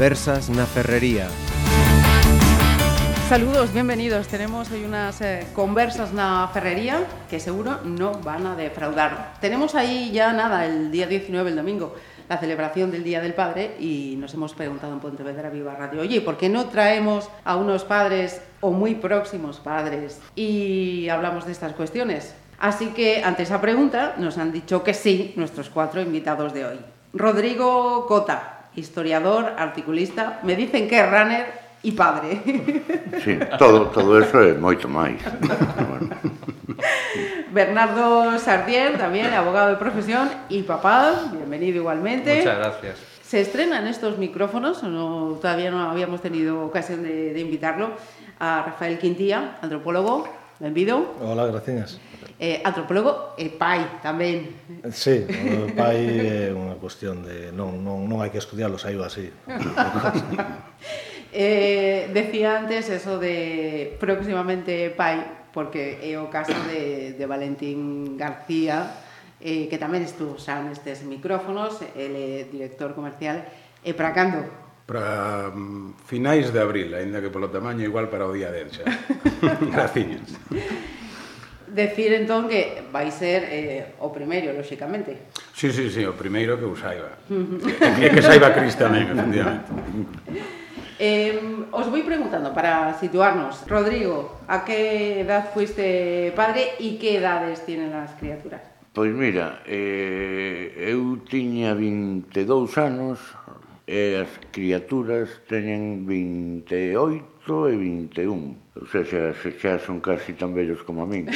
Conversas na Ferrería. Saludos, bienvenidos. Tenemos hoy unas eh, conversas na ferrería que seguro no van a defraudar. Tenemos ahí ya nada, el día 19, el domingo, la celebración del Día del Padre y nos hemos preguntado en Pontevedra Viva Radio, oye, ¿por qué no traemos a unos padres o muy próximos padres y hablamos de estas cuestiones? Así que ante esa pregunta nos han dicho que sí nuestros cuatro invitados de hoy. Rodrigo Cota, historiador, articulista, me dicen que es runner e padre. Sí, todo, todo eso é moito máis. Bueno. Bernardo Sardier, también abogado de profesión y papá, bienvenido igualmente. Muchas gracias. Se estrenan estos micrófonos, no, todavía no habíamos tenido ocasión de, de invitarlo, a Rafael Quintía, antropólogo, Benvido. Hola, graciñas. Eh, antropólogo e pai tamén. Sí, o pai é unha cuestión de non, non, non hai que estudiarlo, saiu así. eh, decía antes eso de próximamente pai, porque é o caso de, de Valentín García, eh, que tamén estuvo xa nestes micrófonos, ele é director comercial, e Pracando, para mm, finais de abril, aínda que polo tamaño igual para o día de xa. Graciñas. Decir entón que vai ser eh, o primeiro, lóxicamente. Sí, sí, sí, o primeiro que o saiba. e que, que saiba Cris tamén, efectivamente. eh, os vou preguntando para situarnos. Rodrigo, a que edad fuiste padre e que edades tienen as criaturas? Pois mira, eh, eu tiña 22 anos e as criaturas teñen 28 e 21. Ou seja, se xa son casi tan vellos como a min.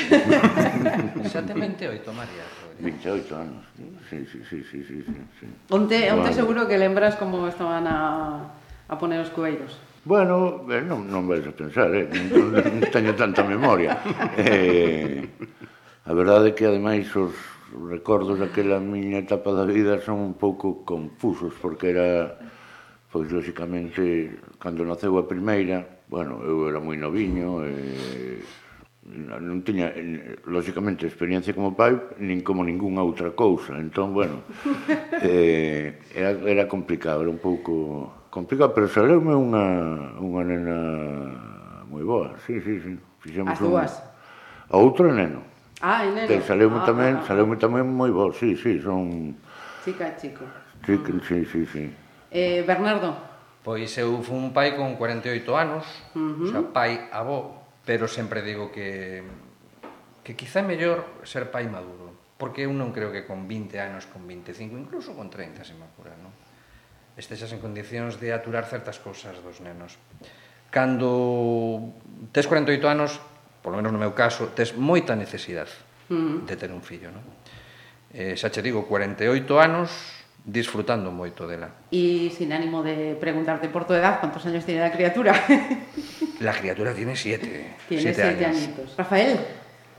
Xa ten 28, María. 28 anos. Sí, sí, sí, sí, sí, sí, sí. Onte, onte vale. seguro que lembras como estaban a, a poner os cueiros. Bueno, eh, non, non vais a pensar, eh? non, non teño tanta memoria. Eh, a verdade é que ademais os, recordos daquela miña etapa da vida son un pouco confusos, porque era, pois, lóxicamente, cando naceu a primeira, bueno, eu era moi noviño, e non tiña, lóxicamente, experiencia como pai, nin como ningunha outra cousa. Entón, bueno, eh, era, era complicado, era un pouco complicado, pero saleume unha, unha nena moi boa, sí, sí, sí. Fixemos As dúas? Un... A outro neno. Ah, en Que saleu ah, tamén, ah, saleu ah. tamén moi bo, sí, sí, son... Chica e chico. Chica, ah. sí, sí, sí. Eh, Bernardo. Pois eu fui un pai con 48 anos, uh -huh. o sea, pai, avó, pero sempre digo que que quizá é mellor ser pai maduro, porque eu non creo que con 20 anos, con 25, incluso con 30, se me apura, non? Estexas en condicións de aturar certas cousas dos nenos. Cando tes 48 anos, polo menos no meu caso, tes moita necesidade mm. de ter un fillo, non? Eh, xa che digo, 48 anos disfrutando moito dela. E sin ánimo de preguntarte por tu edad, quantos años tiene a criatura? la criatura tiene siete. Tiene siete, siete años. añitos. Rafael,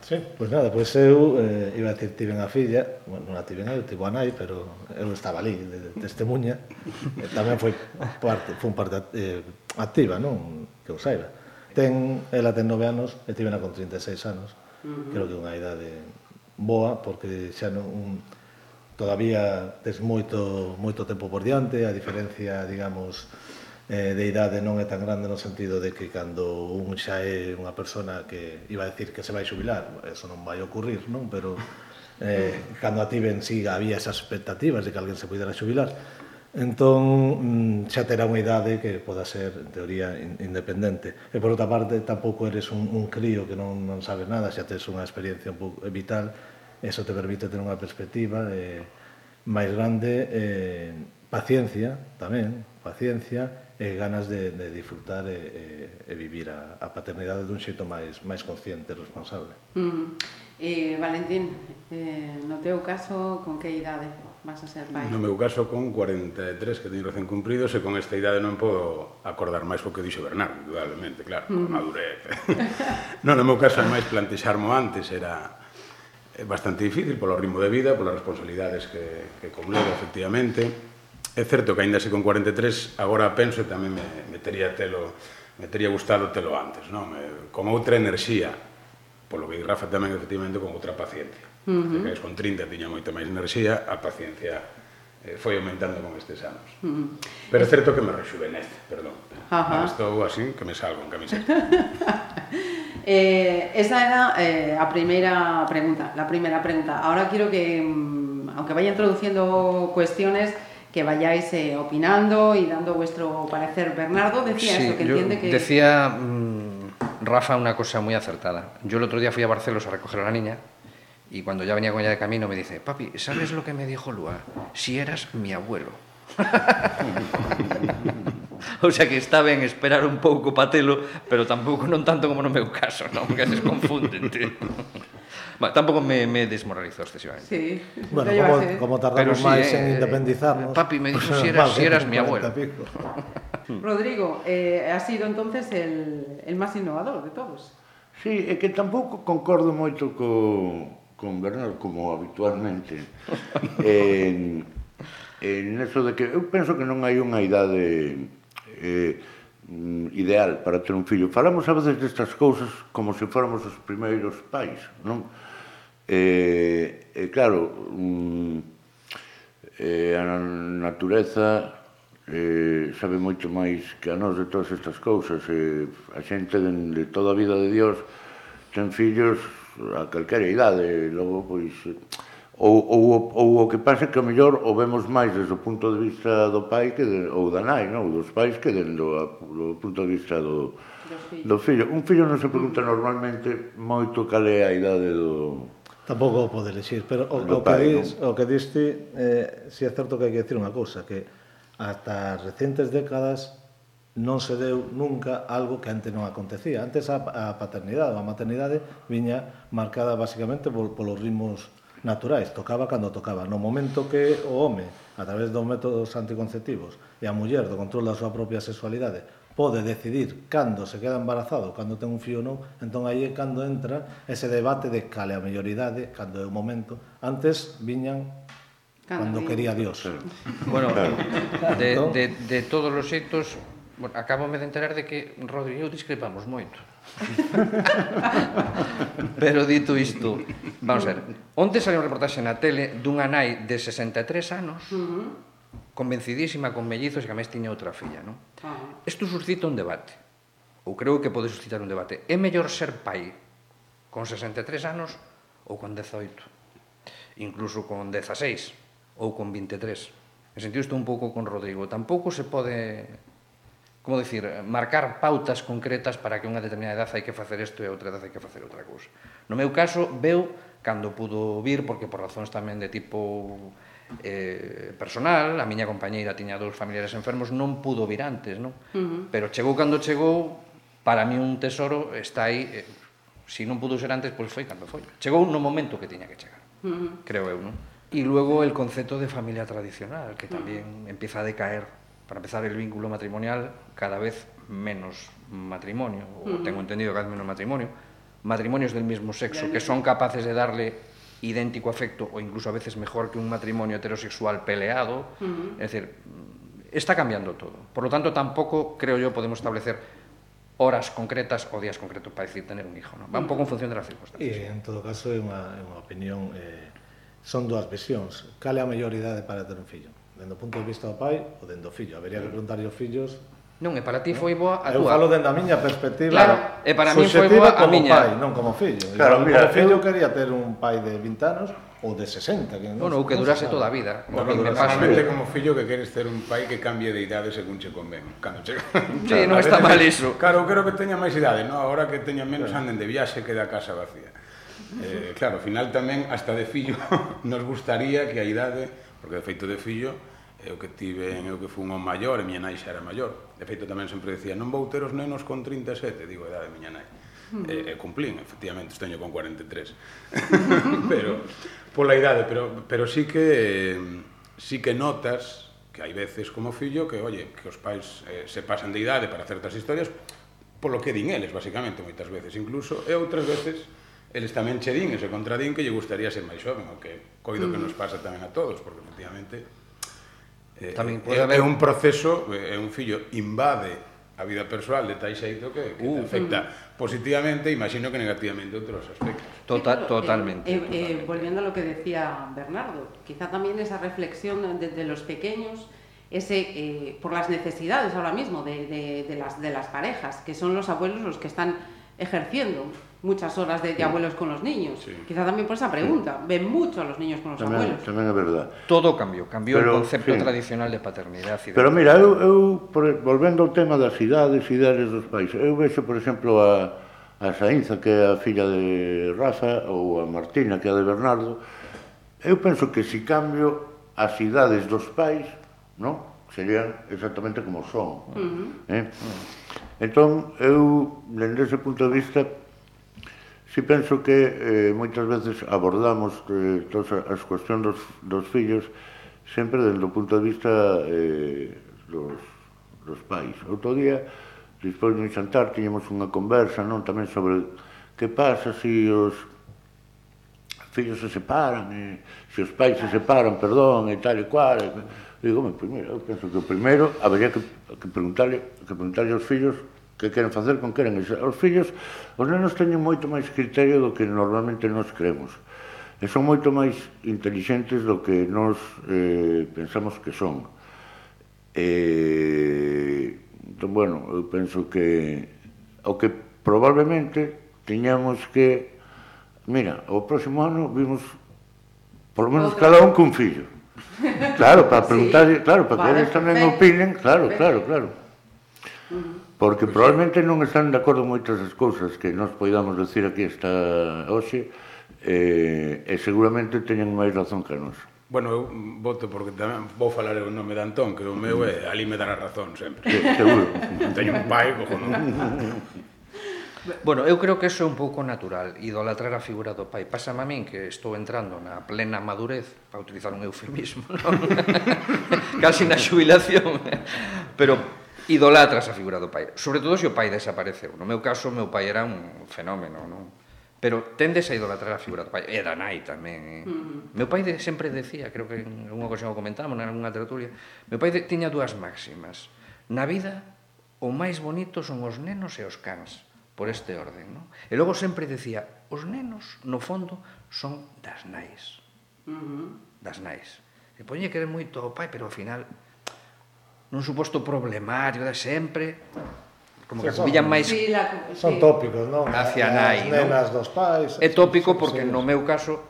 Sí, pois pues nada, pois pues eu eh, iba a decir tiven a filla, bueno, non a tiven eu, tivo a nai, pero eu estaba ali, de, de testemunha, e eh, tamén foi parte, foi un parte eh, activa, non? Que eu saiba ten, ela ten 9 anos e tivena con 36 anos. Uh -huh. Creo que é unha idade boa porque xa non un, todavía tes moito moito tempo por diante, a diferencia, digamos, eh, de idade non é tan grande no sentido de que cando un xa é unha persona que iba a decir que se vai xubilar, eso non vai ocurrir, non? Pero eh, cando a ti ben si había esas expectativas de que alguén se pudera xubilar, entón mm, xa terá unha idade que poda ser, en teoría, independente. E por outra parte, tampouco eres un, un crío que non, non sabe nada, xa tes unha experiencia un pouco eh, vital, eso te permite ter unha perspectiva eh, máis grande, eh, paciencia tamén, paciencia e ganas de, de disfrutar e, e, e vivir a, a paternidade dun xeito máis, máis consciente e responsable. Mm. E, Valentín, eh, no teu caso, con que idade? vas a ser pai? No meu caso con 43 que teño recén cumpridos e con esta idade non podo acordar máis o que dixo Bernardo, indudablemente, claro, mm. con madurez. non, no meu caso máis plantexarmo antes era eh, bastante difícil polo ritmo de vida, polas responsabilidades que, que conleva efectivamente. É certo que aínda se con 43 agora penso e tamén me, metería telo me tería gustado telo antes, non? Me, con outra enerxía, polo que Rafa tamén efectivamente con outra paciencia Uh -huh. Que con 30 tiña moita máis enerxía, a paciencia eh, foi aumentando con estes anos. Pero é certo que me rejuvenece, perdón. Ajá. Estou así que me salgo en camiseta. Eh, esa era eh, a primeira pregunta, la primera pregunta. Ahora quiero que, mm, aunque vaya introduciendo cuestiones, que vayáis eh, opinando y dando vuestro parecer. Bernardo decía Sí, eso, que entiende que... Decía mm, Rafa una cosa muy acertada. Yo el otro día fui a Barcelos a recoger a la niña Y cuando ya venía con ella de camino me dice, papi, ¿sabes lo que me dijo Lua? Si eras mi abuelo. o sea que está ben esperar un pouco patelo, pero tampouco non tanto como no meu caso, non? Porque se confúndente. Bueno, tampouco me, me desmoralizou excesivamente. Sí, bueno, como, ¿eh? como tardamos si, máis eh, en independizarnos. Papi me dixo si eras, vale, si eras mi abuelo. Rodrigo, eh, ha sido entonces el, el máis innovador de todos. Sí, é que tampouco concordo moito co, con Bernardo como habitualmente en, en eso de que eu penso que non hai unha idade eh, mm, ideal para ter un fillo. Falamos a veces destas cousas como se fóramos os primeiros pais, non? Eh, eh, claro, mm, eh, a natureza eh, sabe moito máis que a nós de todas estas cousas. Eh, a xente de, de toda a vida de Dios ten fillos a calquera idade, logo pois ou, ou, ou o que pasa que a mellor o vemos máis desde o punto de vista do pai que de, ou da nai, non? ou dos pais que desde o do punto de vista do, do fillo. Un fillo non se pregunta normalmente moito cal é a idade do, Tampouco o pode elegir, pero o, o, que dis, o que diste, eh, si é certo que hai que decir unha cousa, que ata recentes décadas non se deu nunca algo que antes non acontecía. Antes a, a paternidade, a maternidade viña marcada basicamente por, polos ritmos naturais, tocaba cando tocaba. No momento que o home, a través dos métodos anticonceptivos, e a muller do control da súa propia sexualidade, pode decidir cando se queda embarazado, cando ten un fío ou non, entón aí é cando entra ese debate de cale a melloridade, cando é o momento. Antes viñan cando, cando quería Dios. Bueno, de, entón de, de todos os xeitos, Bueno, acabome de enterar de que Rodri e eu discrepamos moito. Pero dito isto, vamos a ver. Onte saiu un reportaxe na tele dunha nai de 63 anos, convencidísima con mellizos e que máis tiña outra filla, non? Isto suscita un debate. Ou creo que pode suscitar un debate. É mellor ser pai con 63 anos ou con 18? Incluso con 16 ou con 23? En sentido isto un pouco con Rodrigo. Tampouco se pode como decir, marcar pautas concretas para que unha determinada edad hai que facer isto e a outra edad hai que facer outra cousa. No meu caso, veu cando pudo vir, porque por razóns tamén de tipo eh, personal, a miña compañeira tiña dous familiares enfermos, non pudo vir antes, non? Uh -huh. Pero chegou cando chegou, para mí un tesoro está aí, eh, se si non pudo ser antes, pois foi cando foi. Chegou no momento que tiña que chegar, uh -huh. creo eu, non? E luego el concepto de familia tradicional, que tamén uh -huh. empieza a decaer para empezar, el vínculo matrimonial cada vez menos matrimonio, o uh -huh. tengo entendido cada vez menos matrimonio, matrimonios del mismo sexo, que son capaces de darle idéntico afecto o incluso a veces mejor que un matrimonio heterosexual peleado. Uh -huh. Es decir, está cambiando todo. Por lo tanto, tampoco creo yo podemos establecer horas concretas o días concretos para decir tener un hijo. ¿no? Va un pouco en función de las circunstancias. E, en todo caso, é unha, é unha opinión... Eh, son dúas visións. Cal é a mellor idade para ter un fillo? dendo o punto de vista do pai ou dendo o fillo. Habería que preguntar aos fillos Non, e para ti foi boa a tua. Eu falo dende a miña perspectiva. Claro, e para mí foi boa a como miña. pai, non como fillo. Claro, como mira, como fillo eu quería ter un pai de 20 anos ou de 60, que non. Bueno, ou que durase toda a vida. No, no, normalmente como fillo que queres ter un pai que cambie de idade según che convén. Cando che. Sí, non está mal iso. Claro, quero que teña máis idade, non? Agora que teña menos anden de viaxe que da casa vacía. Eh, claro, ao final tamén hasta de fillo nos gustaría que a idade porque de feito de fillo eu que tiven, eu que fun o maior, e miña nai xa era maior. De feito tamén sempre decía, non vou ter os nenos con 37, digo, a edade miña nai. Hmm. E, e cumplín, efectivamente, os teño con 43. pero, pola idade, pero, pero sí que sí que notas que hai veces como fillo que, oye, que os pais eh, se pasan de idade para certas historias polo que din eles, basicamente, moitas veces incluso, e outras veces eles tamén che din e se contradín que lle gustaría ser máis xoven, o que coido que nos pasa tamén a todos, porque efectivamente eh, Tamén é, haber- é un proceso, é un fillo invade a vida persoal de tal xeito que, que Uh. te afecta positivamente, imagino que negativamente outros aspectos. Tota, Sí, pero, totalmente. eh, eh, totalmente. volviendo a lo que decía Bernardo, quizá también esa reflexión de, de los pequeños, ese eh, por las necesidades ahora mismo de, de- de las, de las parejas, que son los abuelos los que están ejerciendo muchas horas de, de abuelos con los niños. Sí. Quizá también por esa pregunta. Sí. Ven mucho a los niños con los tamén, abuelos. Tamén é verdade. Todo cambiou, cambiou pero, o concepto sí. tradicional de paternidade. Pero de mira, eu, eu por, volvendo ao tema das cidades, cidades dos países, eu vexo, por exemplo, a, a Sainza, que é a filla de Rafa, ou a Martina, que é a de Bernardo, eu penso que se si cambio as cidades dos pais, non? serían exactamente como son. Uh -huh. eh? Entón, eu, dende ese punto de vista, Si penso que eh, moitas veces abordamos eh, todas as cuestións dos, dos fillos sempre desde o punto de vista eh, dos, dos pais. Outro día, despois un xantar, tiñemos unha conversa non tamén sobre que pasa se si os fillos se separan, eh, e, se os pais se separan, perdón, e tal e cual. E, digo, pois mira, eu penso que o primeiro habería que, que, preguntarle, que preguntarle aos fillos que queren facer, con queren. Os fillos, os nenos teñen moito máis criterio do que normalmente nos creemos. E son moito máis inteligentes do que nos eh, pensamos que son. E, entón, bueno, eu penso que o que probablemente tiñamos que... Mira, o próximo ano vimos por lo menos Otra. cada un cun fillo. Claro, para preguntar, sí. claro, para vale, que eles tamén opinen, claro, perfecto. claro, claro. Uh -huh porque probablemente non están de acordo moitas das cousas que nos poidamos decir aquí esta hoxe eh, e seguramente teñen máis razón que nós. Bueno, eu voto porque tamén vou falar o nome de Antón, que o meu é ali me dará razón sempre. Sí, seguro. Teño un pai, cojo, non? Bueno, eu creo que eso é un pouco natural, idolatrar a figura do pai. Pásame a min que estou entrando na plena madurez, para utilizar un eufemismo, non? casi na xubilación, pero idolatras a figura do pai, sobre todo se o pai desapareceu. No meu caso, o meu pai era un fenómeno, non? Pero tendes a idolatrar a figura do pai, e da nai tamén. Eh? Uh -huh. Meu pai de, sempre decía, creo que en unha ocasión o comentamos, en unha tertulia, meu pai de, tiña dúas máximas. Na vida, o máis bonito son os nenos e os cans, por este orden, non? E logo sempre decía, os nenos, no fondo, son das nais. Uh -huh. Das nais. E poñe querer moito ao pai, pero ao final non suposto problemático, de sempre como que acubillan máis sí, la, son sí. tópicos, non? Hacia nai, non? nenas dos pais. É tópico porque sí, porque sí. no meu caso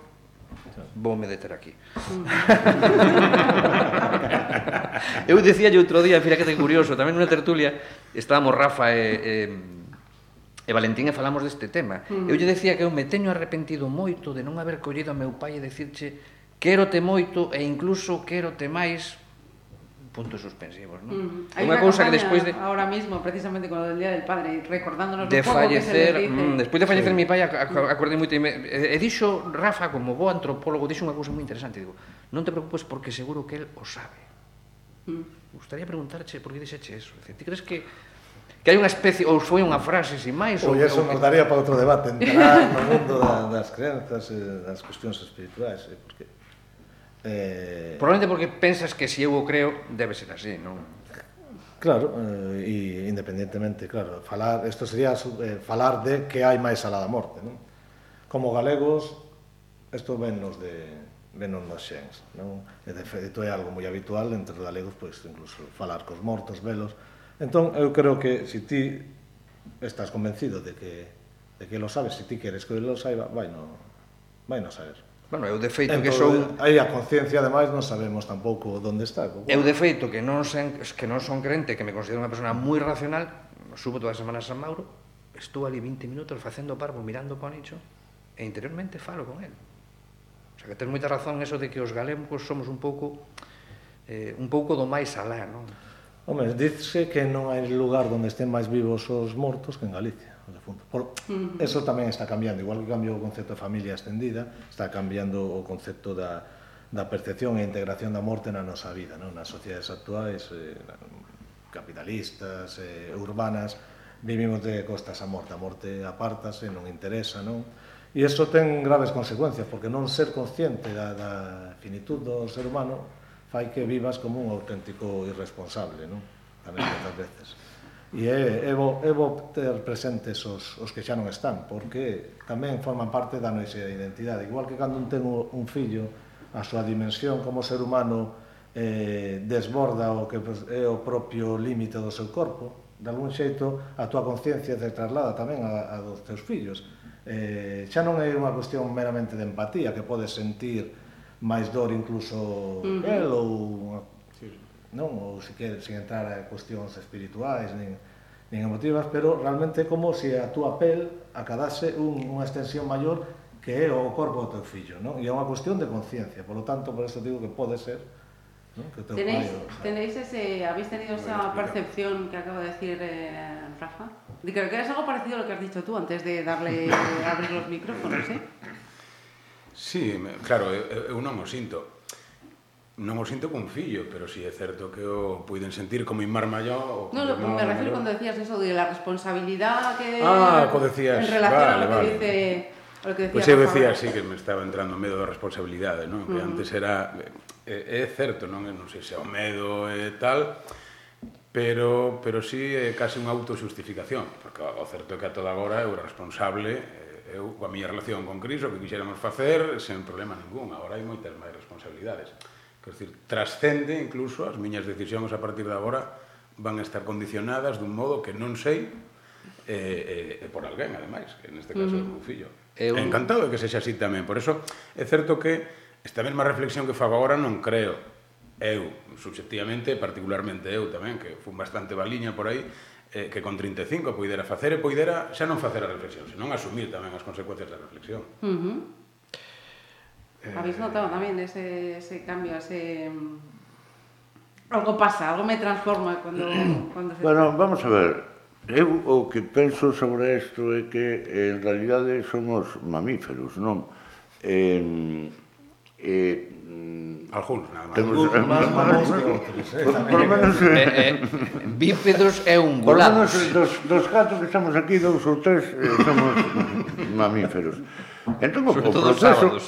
voume deter aquí. Eu decía yo outro día, fira que ten curioso, tamén nunha tertulia estábamos Rafa e, e, e Valentín e falamos deste tema. Mm. Eu lle decía que eu me teño arrepentido moito de non haber collido a meu pai e dicirche quero te moito e incluso quero te máis puntos suspensivos, ¿no? Mm. Hay unha una que despois de ahora mismo precisamente con el día del padre recordándonos de fallecer, que se mm, despois de fallecer sí. mi pai, mm. acordei moito e, eh, e dixo Rafa como bo antropólogo dixo unha cousa moi interesante, digo, non te preocupes porque seguro que el o sabe. Mm. Gustaría preguntarche por que dixeche eso. Ti crees que que hai unha especie ou foi unha frase sin máis ou eso nos daría para outro debate entrar no mundo da, das crenzas e das cuestións espirituais eh, porque Eh... Probablemente porque pensas que se si eu o creo, debe ser así, non? Claro, eh, e independentemente, claro, falar, isto sería eh, falar de que hai máis alá da morte, non? Como galegos, isto vennos de vennos nos xens, non? E de feito é algo moi habitual entre os galegos, pois incluso falar cos mortos, velos. Entón, eu creo que se si ti estás convencido de que de que lo sabes, se si ti queres que lo saiba, vai no vai no saber. Bueno, eu de feito entón, que sou... Aí a conciencia, ademais, non sabemos tampouco onde está. Bueno. Eu de feito que non, sen, que non son crente, que me considero unha persona moi racional, subo todas as semanas a San Mauro, estou ali 20 minutos facendo parvo, mirando para o nicho, e interiormente falo con él. O sea, que ten moita razón eso de que os galegos somos un pouco eh, un pouco do máis alá, non? Home, dice que non hai lugar onde estén máis vivos os mortos que en Galicia de fundo. Por. Eso tamén está cambiando, igual que cambiou o concepto de familia extendida, está cambiando o concepto da, da percepción e integración da morte na nosa vida, non? nas sociedades actuais, eh, capitalistas, eh, urbanas, vivimos de costas a morte, a morte apartase, non interesa, non? E iso ten graves consecuencias, porque non ser consciente da, da finitud do ser humano fai que vivas como un auténtico irresponsable, non? Tamén moitas veces. E é, é, bo, é bo ter presentes os, os que xa non están, porque tamén forman parte da nosa identidade. Igual que cando un ten un fillo, a súa dimensión como ser humano eh, desborda o que é o propio límite do seu corpo, de algún xeito a túa conciencia se traslada tamén a, a dos teus fillos. Eh, xa non é unha cuestión meramente de empatía, que podes sentir máis dor incluso uh -huh. el ou non? ou se quer, sen entrar a cuestións espirituais nin, nin emotivas, pero realmente é como se a túa pel acadase un, unha extensión maior que é o corpo do teu fillo, non? E é unha cuestión de conciencia, polo tanto, por eso digo que pode ser non? que o teu tenéis, pai... O sea, tenéis ese, habéis tenido esa percepción que acaba de decir eh, Rafa? Creo que es algo parecido a lo que has dicho tú antes de darle abrir los micrófonos, eh? Sí, claro, eh, eh, eu, eu non o sinto non o sinto con fillo, pero si sí é certo que o puiden sentir como Inmar Malló... No, no, me refiero Malló. cuando decías eso de la responsabilidad que... Ah, co decías, en relación vale, a lo vale. que dice... O que decía pois pues eu decía así que me estaba entrando medo da responsabilidade, non? Que uh -huh. antes era eh, é, é certo, non, non sei se é o medo e eh, tal, pero pero si sí, eh, é case unha autoxustificación, porque o certo é que a toda agora eu era responsable, eu coa miña relación con Cris o que quixéramos facer sen problema ningún, agora hai moitas máis responsabilidades. Quer dizer, trascende incluso as miñas decisións a partir de agora van a estar condicionadas dun modo que non sei e, e, e por alguén, ademais, que neste caso é o meu fillo. Eu... Encantado de que sexa así tamén. Por eso, é certo que esta mesma reflexión que fago agora non creo eu, subjetivamente, particularmente eu tamén, que fun bastante baliña por aí, eh, que con 35 poidera facer e poidera xa non facer a reflexión, senón asumir tamén as consecuencias da reflexión. Uh -huh. Eh... Habéis notado tamén ese, ese cambio, ese... Mm, algo pasa, algo me transforma cando, cando se... Bueno, vamos a ver, Eu o que penso sobre isto é que eh, en realidade somos mamíferos, non? Eh, mm, eh, Alguns, nada máis. Temos máis mamóns que outros. Eh, por lo menos... Eh, eh, bípedos é un. Por lo menos eh, dos, dos gatos que estamos aquí, dous ou tres, eh, somos mamíferos. Entón, o, o proceso...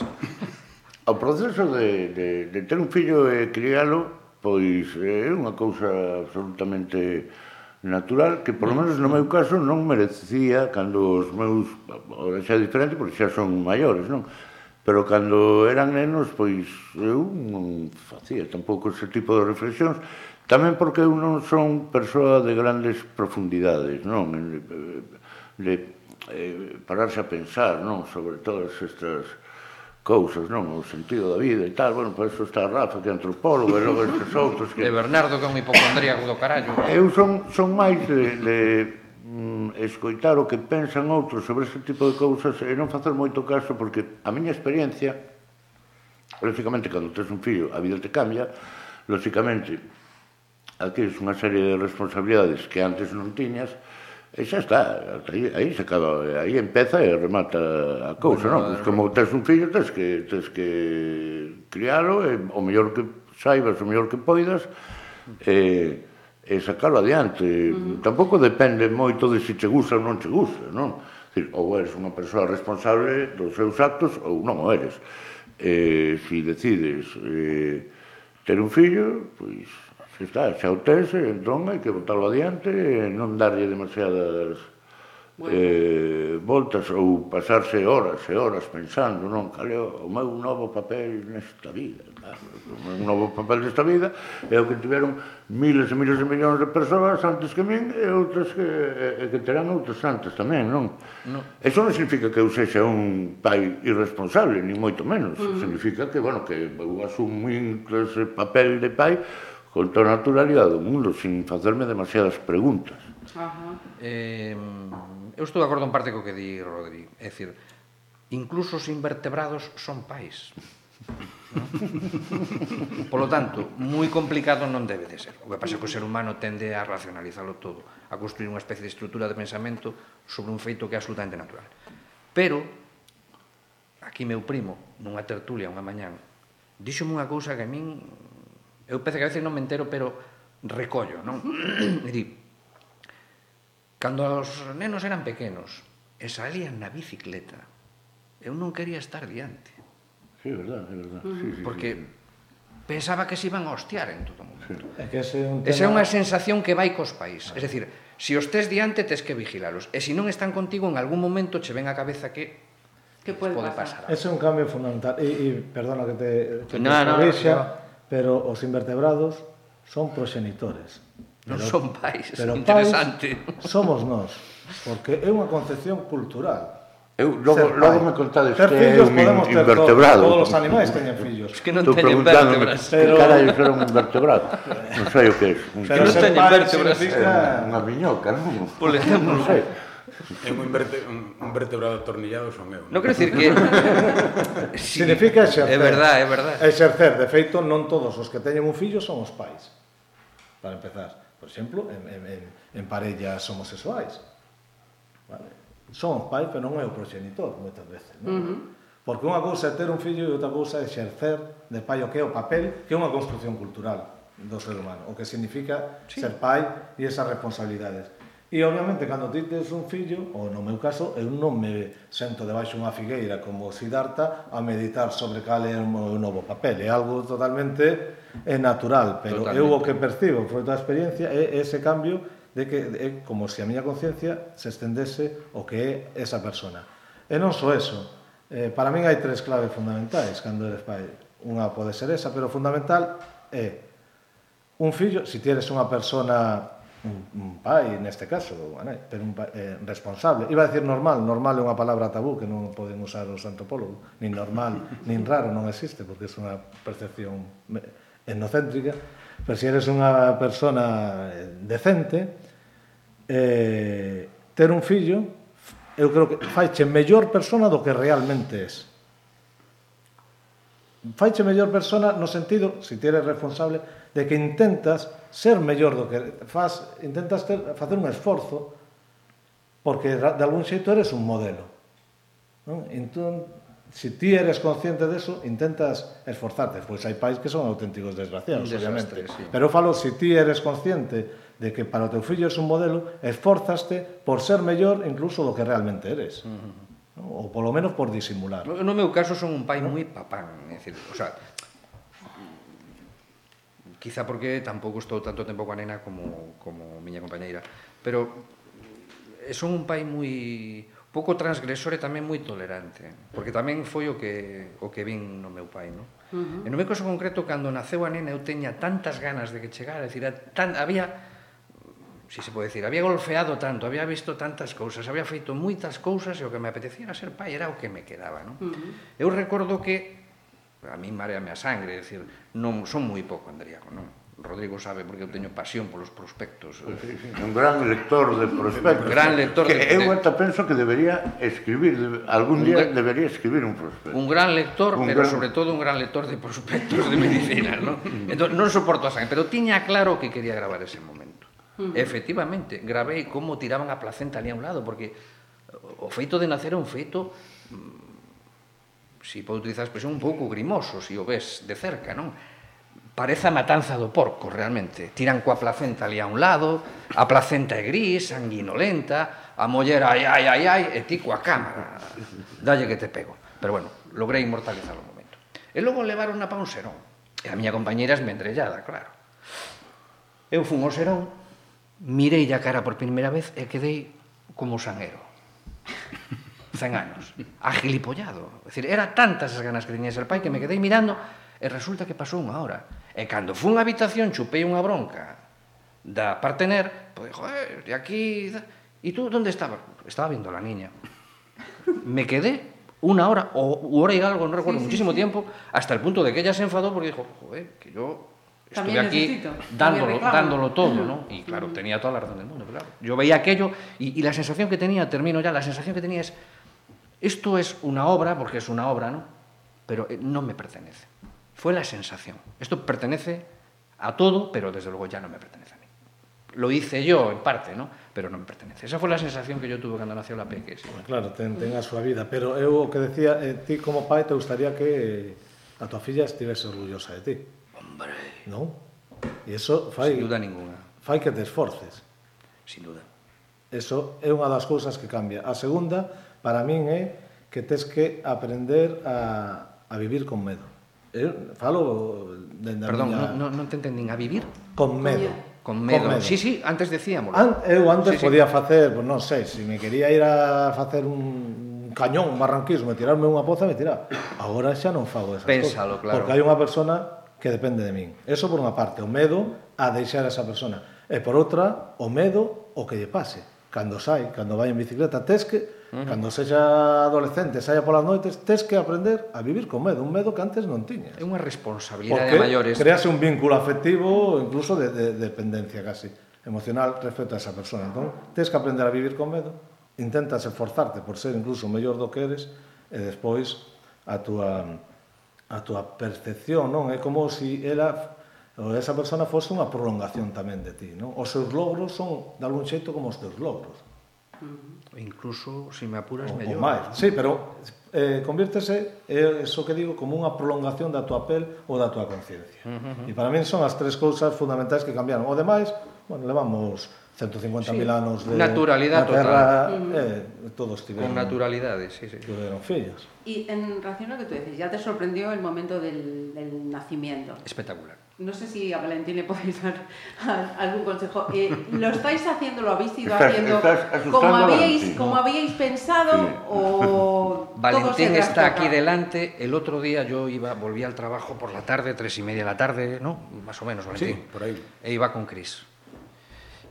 O proceso de, de, de ter un fillo e crialo pois eh, é unha cousa absolutamente natural que por lo menos no meu caso non merecía cando os meus ora xa é diferente porque xa son maiores, non? Pero cando eran nenos, pois eu non facía tampouco ese tipo de reflexións, tamén porque eu non son persoa de grandes profundidades, non? De, de, de eh, pararse a pensar, non, sobre todas estas cousas, non? O sentido da vida e tal, bueno, para eso está Rafa que é antropólogo e logo estes outros que... De Bernardo que é un hipocondríaco do carallo. Eu son, son máis de, de mm, escoitar o que pensan outros sobre ese tipo de cousas e non facer moito caso porque a miña experiencia, lóxicamente, cando tens un fillo, a vida te cambia, lóxicamente, adquires unha serie de responsabilidades que antes non tiñas, E xa está, aí, aí se acaba, aí empeza e remata a cousa, bueno, non? Pois como tes un fillo, tes que, tes que crialo, e, o mellor que saibas, o mellor que poidas, e, e sacalo adiante. Uh -huh. Tampouco depende moito de se si che gusta ou non che gusta, non? Dicir, ou eres unha persoa responsable dos seus actos ou non o eres. E, se si decides eh, ter un fillo, pois Se está, xa o tes, entón hai que botarlo adiante e non darlle demasiadas bueno. eh, voltas ou pasarse horas e horas pensando, non, cal é o meu novo papel nesta vida, claro, o meu novo papel nesta vida é o que tiveron miles e miles e millóns de persoas antes que min e outras que, e que terán outras antes tamén, non? No. Eso non significa que eu sexa un pai irresponsable, ni moito menos. Mm. Significa que, bueno, que eu asumo ese papel de pai con toda a naturalidade do mundo, sin facerme demasiadas preguntas. Ajá. Eh, eu estou de acordo en parte co que di Rodri. É dicir, incluso os invertebrados son pais. ¿no? Polo tanto, moi complicado non debe de ser. O que pasa é que o ser humano tende a racionalizarlo todo, a construir unha especie de estrutura de pensamento sobre un feito que é absolutamente natural. Pero, aquí meu primo, nunha tertulia unha mañán, díxome unha cousa que a min eu pese que a veces non me entero, pero recollo, non? É dicir, cando os nenos eran pequenos e salían na bicicleta, eu non quería estar diante. Sí, é verdad, é verdad. Sí, sí, Porque pensaba que se iban a hostiar en todo momento. Sí. É que ese é un tema... Esa é unha sensación que vai cos pais. Ah. É dicir, se si os tes diante, tes que vigilalos. E se non están contigo, en algún momento che ven a cabeza que que pode, pode pasar. pasar. Ese é un cambio fundamental. E, e perdona que te, que no, te no, no, no pero os invertebrados son proxenitores. Non son pais, pero interesante. Pais somos nós, porque é unha concepción cultural. Eu logo, logo me contades ter que é un invertebrado. Todos os animais teñen fillos. Es que non Estou preguntándome pero... que cara eu era un invertebrado. non sei o que é. Un... Pero non teñen vértebras. Significa... Unha miñoca, non? Por exemplo. Non sei. É un, inverte, un, un vertebrado atornillado son eu. Non quero dicir que... sí, Significa exercer. É verdade, é verdade. Exercer, de feito, non todos os que teñen un fillo son os pais. Para empezar, por exemplo, en, en, en, en parellas homosexuais. Vale? Son os pais, pero non é o proxenitor, moitas veces. Non? Uh -huh. Porque unha cousa é ter un fillo e outra cousa é exercer de pai o que é o papel, que é unha construción cultural do ser humano, o que significa sí. ser pai e esas responsabilidades. E obviamente cando ti tes un fillo, ou no meu caso, eu non me sento debaixo unha figueira como Siddhartha a meditar sobre cal é o meu novo papel, é algo totalmente é natural, pero totalmente. eu o que percibo foi toda a experiencia é ese cambio de que é como se a miña conciencia se estendese o que é esa persona. E non só eso, eh, para min hai tres claves fundamentais cando eres pai. Unha pode ser esa, pero fundamental é un fillo, se si tienes unha persona un, un pai, neste caso, bueno, pero un pai, eh, responsable. Iba a decir normal, normal é unha palabra tabú que non poden usar os antropólogos, nin normal, nin raro, non existe, porque é unha percepción eh, etnocéntrica, pero se si eres unha persona eh, decente, eh, ter un fillo, eu creo que faiche mellor persona do que realmente es. Faiche mellor persona no sentido, se si ti eres responsable, de que intentas ser mellor do que faz, intentas ter, facer un esforzo porque de algún xeito eres un modelo. Non? Entón, se ti eres consciente deso, intentas esforzarte. Pois hai pais que son auténticos desgraciados, Desastre, obviamente. Sí. Pero falo, se ti eres consciente de que para o teu fillo es un modelo, esforzaste por ser mellor incluso do que realmente eres. Uh -huh. Ou polo menos por disimular. No, no meu caso son un pai ¿no? moi papán, é dicir, o sea, quizá porque tampouco estou tanto tempo coa nena como, como miña compañeira. Pero son un pai moi pouco transgresor e tamén moi tolerante, porque tamén foi o que o que vin no meu pai, non? Uh -huh. E no meu caso concreto, cando naceu a nena, eu teña tantas ganas de que chegara, decir, tan, había si se pode decir, había golfeado tanto, había visto tantas cousas, había feito moitas cousas e o que me apetecía era ser pai, era o que me quedaba, non? Uh -huh. Eu recordo que a mí mareame a sangre, é dicir, non son moi pouco hipocondríaco, non? Rodrigo sabe porque eu teño pasión polos prospectos. Un gran lector de prospectos. Un gran lector que de... eu ata penso que debería escribir, algún día gran, debería escribir un prospecto. Un gran lector, un pero gran... sobre todo un gran lector de prospectos de medicina, ¿no? Entón, non soporto a sangre, pero tiña claro que quería gravar ese momento. Mm. Efectivamente, gravei como tiraban a placenta ali a un lado, porque o feito de nacer é un feito mm, si podo utilizar a expresión, un pouco grimoso, se si o ves de cerca, non? Parece a matanza do porco, realmente. Tiran coa placenta ali a un lado, a placenta é gris, sanguinolenta, a moller ai, ai, ai, ai, e ti coa cámara. Dalle que te pego. Pero bueno, logrei inmortalizar o momento. E logo levaron a pa un serón. E a miña compañeira esmendrellada, claro. Eu fun ao serón, mirei a cara por primeira vez e quedei como sanero. Cen anos. Agilipollado. É dicir, era tantas as ganas que tiña ser pai que me quedei mirando e resulta que pasou unha hora. E cando fun á habitación chupei unha bronca da partener, pois, joder, de aquí... E tú onde estaba? Estaba vindo a la niña. Me quedé una hora o hora y algo, no recuerdo, Sí, sí, muchísimo sí. tiempo, hasta el punto de que ella se enfadó porque dijo, joder, que yo estuve También aquí necesito, también dándolo, reclamo". dándolo todo, ¿no? Y claro, tenía toda la razón del mundo, claro. Yo veía aquello y, y la sensación que tenía, termino ya, la sensación que tenía es, Esto es una obra, porque es una obra, ¿no? Pero eh, no me pertenece. Fue la sensación. Esto pertenece a todo, pero desde luego ya no me pertenece a mí. Lo hice yo, en parte, ¿no? Pero non me pertenece. Esa foi a sensación que yo tuve cando nació la Peque. Sí. Claro, ten, ten a súa vida. Pero eu o que decía, eh, ti como pai te gustaría que a tua filla estivese orgullosa de ti. Hombre. Non? E eso fai... Sin duda ninguna. Fai que te esforces. Sin duda. Eso é unha das cousas que cambia. A segunda para min é que tes que aprender a, a vivir con medo. Eu falo dende a Perdón, miña... non, non te entendín, a vivir? Con medo. Con medo. Con medo. Sí, sí, antes decíamos. An, eu antes sí, podía sí. facer, pues, non sei, se si me quería ir a facer un cañón, un barranquismo, e tirarme unha poza, me tiraba. Agora xa non fago esas Pénsalo, cosas. claro. Porque hai unha persona que depende de min. Eso por unha parte, o medo a deixar a esa persona. E por outra, o medo o que lle pase. Cando sai, cando vai en bicicleta, tes que Uh -huh. Cando sexa adolescente, saia polas noites, tes que aprender a vivir con medo, un medo que antes non tiñas. É unha responsabilidade Porque maiores. crease un vínculo afectivo, incluso de, de, de dependencia casi, emocional respecto a esa persona. Entón, tes que aprender a vivir con medo, intentas esforzarte por ser incluso mellor do que eres, e despois a túa a túa percepción, non? É como se si ela ou esa persona fose unha prolongación tamén de ti, non? Os seus logros son de algún xeito como os teus logros. Uh -huh incluso se me apuras o, mellor. O máis. Sí, pero eh, convírtese, é iso que digo, como unha prolongación da tua pel ou da tua conciencia. Uh -huh. E para min son as tres cousas fundamentais que cambiaron. O demais, bueno, levamos 150.000 sí. anos de naturalidade na terra, total. Eh, todos tiveron con naturalidade, sí, sí. Tiveron fillos. Y en relación a lo que tú dices, ya te sorprendió el momento del, del nacimiento. Espectacular. No sé si a Valentín le podéis dar algún consejo. Eh, ¿Lo estáis haciendo, lo habéis ido Estás- haciendo estás como habíais, Valentín, como ¿no? habíais pensado Sí. o Valentín está aquí delante. El otro día yo iba, volví al trabajo por la tarde, tres y media de la tarde, ¿no? Más o menos, Valentín. Sí, por ahí. E iba con Cris.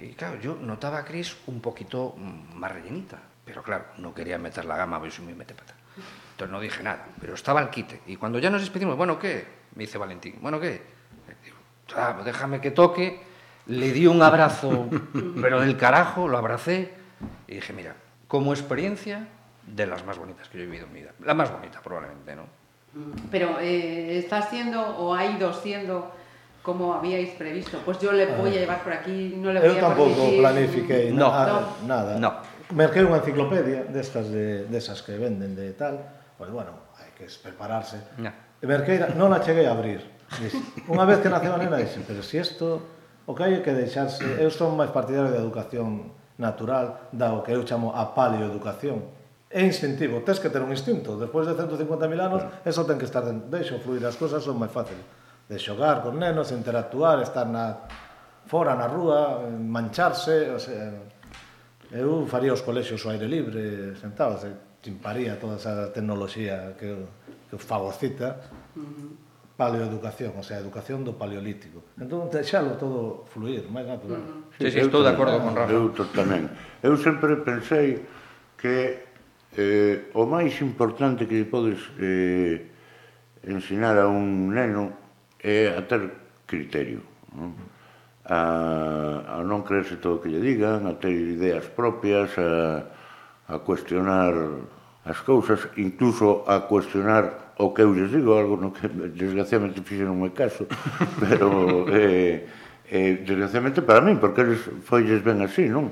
Y claro, yo notaba a Cris un poquito más rellenita. Pero claro, no quería meter la gama, porque soy muy mete pata. Entonces no dije nada, pero estaba al quite. Y cuando ya nos despedimos, bueno, ¿qué? Me dice Valentín, bueno, ¿qué? "Ah, pues déjame que toque. Le di un abrazo, pero del carajo, lo abracé. Y dije, mira, como experiencia, de las más bonitas que yo he vivido en mi vida. La más bonita, probablemente, ¿no? Pero eh, está siendo o ha ido siendo como habíais previsto. Pues yo le voy a llevar por aquí, no le voy Eu a tampouco planifiquei No. nada, nada. No. Merquei unha enciclopedia destas de desas que venden de tal, pois bueno, hai que prepararse. No. Merqueira non a cheguei a abrir. Unha vez que naceu a nena, dixen, pero se si isto, o que hai é que deixarse, eu son máis partidario da educación natural, da o que eu chamo a paleoeducación. É instintivo, tens que ter un instinto, despois de 150.000 anos, eso ten que estar dentro. Deixo fluir as cousas, son máis fácil de xogar con nenos, interactuar, estar na fora na rúa, mancharse, o sea, eu faría os colexios ao aire libre, sentado, se chimparía toda esa tecnoloxía que, que fagocita, uh -huh paleoeducación, o sea, educación do paleolítico. Entón, deixalo todo fluir, máis natural. Uh -huh. Sí, sí, estou de acordo con Rafa. Eu tamén. Eu sempre pensei que eh, o máis importante que podes eh, ensinar a un neno é a ter criterio. Non? A, a non creerse todo o que lle digan, a ter ideas propias, a, a cuestionar as cousas, incluso a cuestionar o que eu lles digo, algo no que desgraciadamente fixeron moi caso, pero eh, eh, desgraciadamente para min, porque eles folles ben así, non?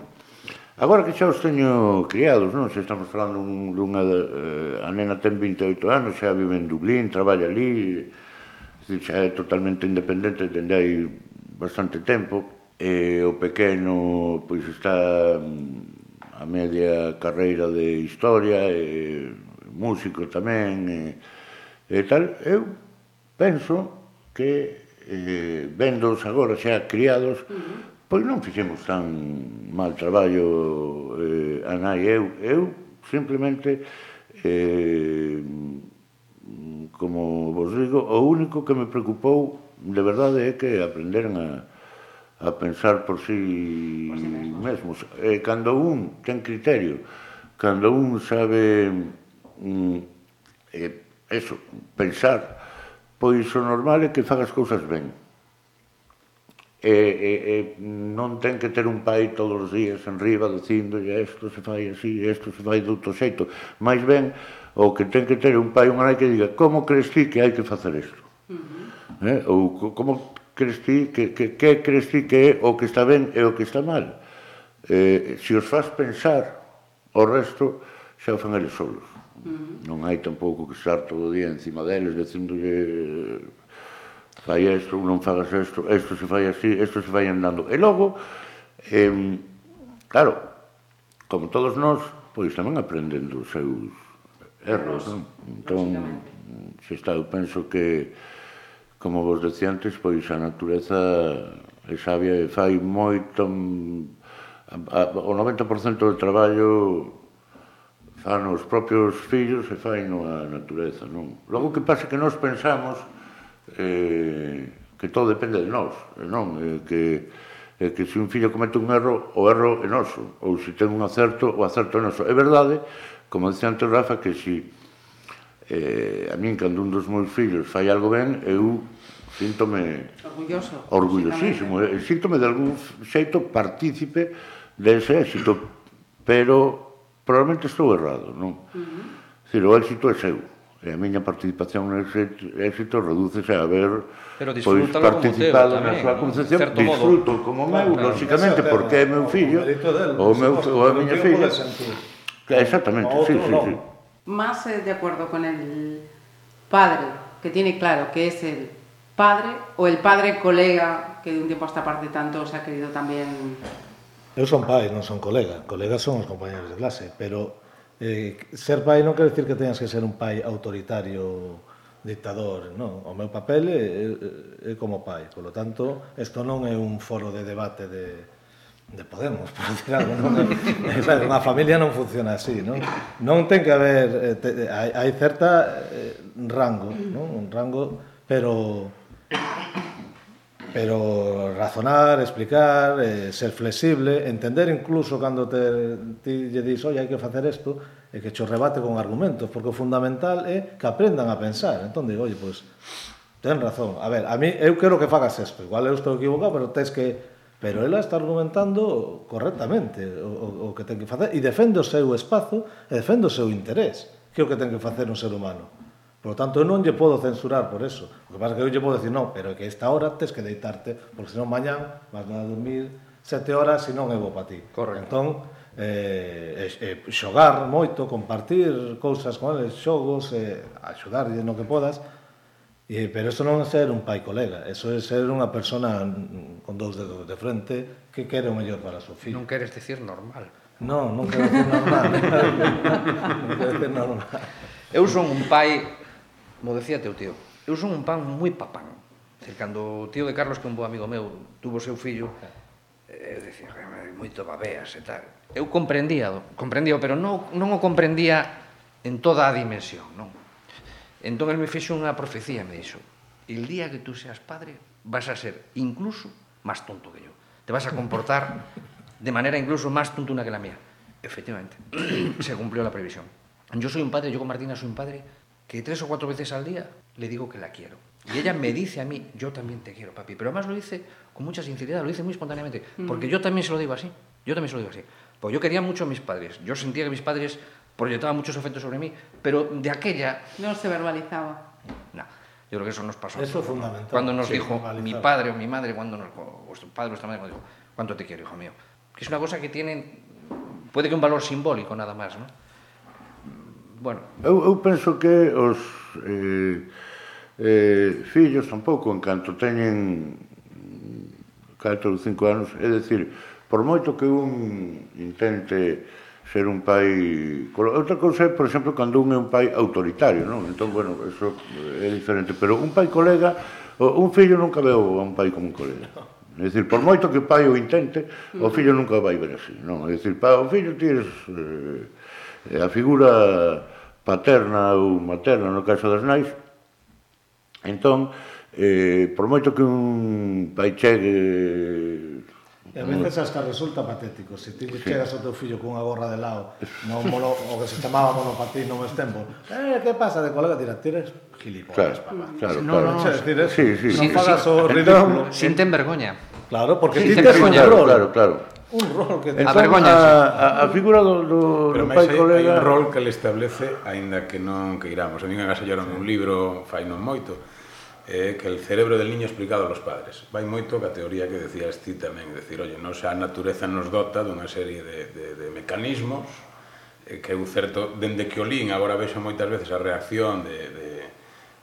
Agora que xa os teño criados, non? Se estamos falando un, dunha... Eh, a nena ten 28 anos, xa vive en Dublín, traballa ali, xa é totalmente independente dende hai bastante tempo, e o pequeno pois está mm, a media carreira de historia, e músico tamén, e, E tal, eu penso que eh, vendos agora xa criados, pois non fixemos tan mal traballo eh, a nai eu. Eu simplemente eh, como vos digo, o único que me preocupou de verdade é que aprenderan a, a pensar por si mesmos. E cando un ten criterio, cando un sabe mm, eh, eso, pensar, pois o normal é que fagas cousas ben. E, e, e non ten que ter un pai todos os días en riba dicindo isto se fai así, isto se fai doutro xeito. Mais ben, o que ten que ter un pai unha nai que diga como crees ti que hai que facer isto? Uh -huh. eh? Ou como crees ti que, que, que crees ti que é o que está ben e o que está mal? Eh, se os faz pensar, o resto xa o fan eles solos. Uh -huh. Non hai tampouco que estar todo o día encima deles, dicindolle fai isto, non fagas isto, isto se fai así, isto se vai andando. E logo, eh, claro, como todos nós, pois tamén aprenden dos seus erros, non? Entón, se está, eu penso que, como vos decía antes, pois a natureza é sabia e fai moito... A, a, o 90% do traballo fan os propios fillos e fai a natureza, non? Logo que pasa que nós pensamos eh, que todo depende de nós, non? Eh, que, eh, que se un fillo comete un erro, o erro é noso, ou se ten un acerto, o acerto é noso. É verdade, como dicía antes Rafa, que si eh, a min cando un dos meus fillos fai algo ben, eu síntome orgulloso, orgullosísimo, síntome de algún xeito partícipe dese éxito, pero probablemente estou errado, non? Uh -huh. Ciro, o éxito é seu. E a miña participación no éxito, éxito redúcese a ver Pero pois, participado na súa concepción, certo disfruto modo. como meu, claro, lóxicamente, claro, porque é meu fillo, ou meu, ou a miña filla. Exactamente, sí, sí, sí. Más eh, de acuerdo con el padre, que tiene claro que es el padre, o el padre colega, que de un tiempo a esta parte tanto se ha querido también Eu son pai, non son colega. Colegas son os compañeros de clase, pero eh, ser pai non quer dicir que teñas que ser un pai autoritario, dictador, non. O meu papel é, é, é como pai. Por lo tanto, isto non é un foro de debate de, de Podemos, por decir algo, non? É, claro, unha familia non funciona así, non? Non ten que haber, eh, te, hai, hai certa eh, rango, non? Un rango, pero Pero razonar, explicar, eh, ser flexible, entender incluso cando te, ti lle dis, oi, hai que facer isto, e que cho rebate con argumentos, porque o fundamental é que aprendan a pensar. Entón digo, oi, pois, ten razón. A ver, a mí, eu quero que fagas isto. Igual eu estou equivocado, pero tens que... Pero ela está argumentando correctamente o, o, o que ten que facer e defende o seu espazo e defende o seu interés, que é o que ten que facer un ser humano. Por lo tanto, eu non lle podo censurar por eso. O que pasa é que eu lle podo decir, non, pero que esta hora tes que deitarte, porque senón mañán vas a dormir sete horas e non é bo para ti. Correcto. Entón, eh, eh, xogar moito, compartir cousas con eles, xogos, eh, axudarlle no que podas, e, eh, pero eso non é ser un pai colega, eso é ser unha persona con dous dedos de frente que quere o mellor para o seu filho. Non queres decir normal. Non, non quero decir normal. non quero decir normal. Eu son un pai como decía teu tío, eu son un pan moi papán. Decir, cando o tío de Carlos, que é un bo amigo meu, tuvo seu fillo, eh, eu dicía, moito babeas e tal. Eu comprendía, comprendía, pero non, non o comprendía en toda a dimensión, non? Entón, el me fixo unha profecía, me dixo, el día que tú seas padre, vas a ser incluso máis tonto que yo. Te vas a comportar de manera incluso máis tontuna que la mía. Efectivamente, se cumplió la previsión. Yo soy un padre, yo con Martina soy un padre que tres o cuatro veces al día le digo que la quiero. Y ella me dice a mí, yo también te quiero, papi. Pero además lo dice con mucha sinceridad, lo dice muy espontáneamente. Porque yo también se lo digo así. Yo también se lo digo así. Pues yo quería mucho a mis padres. Yo sentía que mis padres proyectaban muchos efectos sobre mí. Pero de aquella, No se verbalizaba. no. Yo creo que eso nos pasó. Eso es fundamental. Cuando nos Sí, dijo mi padre o mi madre, cuando nos, o vuestro padre o vuestra madre, cuando dijo, ¿cuánto te quiero, hijo mío? Que es una cosa que tiene, puede que un valor simbólico nada más, ¿no? bueno. Eu, eu penso que os eh, eh, fillos tampouco, en canto teñen 4 ou 5 anos, é dicir, por moito que un intente ser un pai... Outra cousa é, por exemplo, cando un é un pai autoritario, non? Entón, bueno, eso é diferente. Pero un pai colega, un fillo nunca veo a un pai como un colega. É dicir, por moito que o pai o intente, o mm. fillo nunca vai ver así, non? É dicir, para o fillo tires... Eh, A figura paterna ou materna, no caso das nais, entón, eh, por moito que un pai chegue E a veces hasta resulta patético. Se ti sí. chegas ao teu fillo cunha gorra de lado, no mono, o que se chamaba monopatín no mes tempo, eh, que pasa de colega? Tira, tires gilipollas, claro, papá. Claro, no, claro. No, no, decir, sí, sí. non sí, fagas sí, o ridículo. Sinten vergoña. Claro, porque sí, ti tes un error. Claro, claro un rol que entón, a, a, a figura do, do, Pero do pai hai, colega hai un rol que le establece aínda que non queiramos a mí me agasallaron sí. un libro fai non moito eh, que el cerebro del niño explicado aos padres vai moito a teoría que decías ti tamén decir, oye, non xa a natureza nos dota dunha serie de, de, de mecanismos eh, que é certo, dende que o lín agora vexo moitas veces a reacción de, de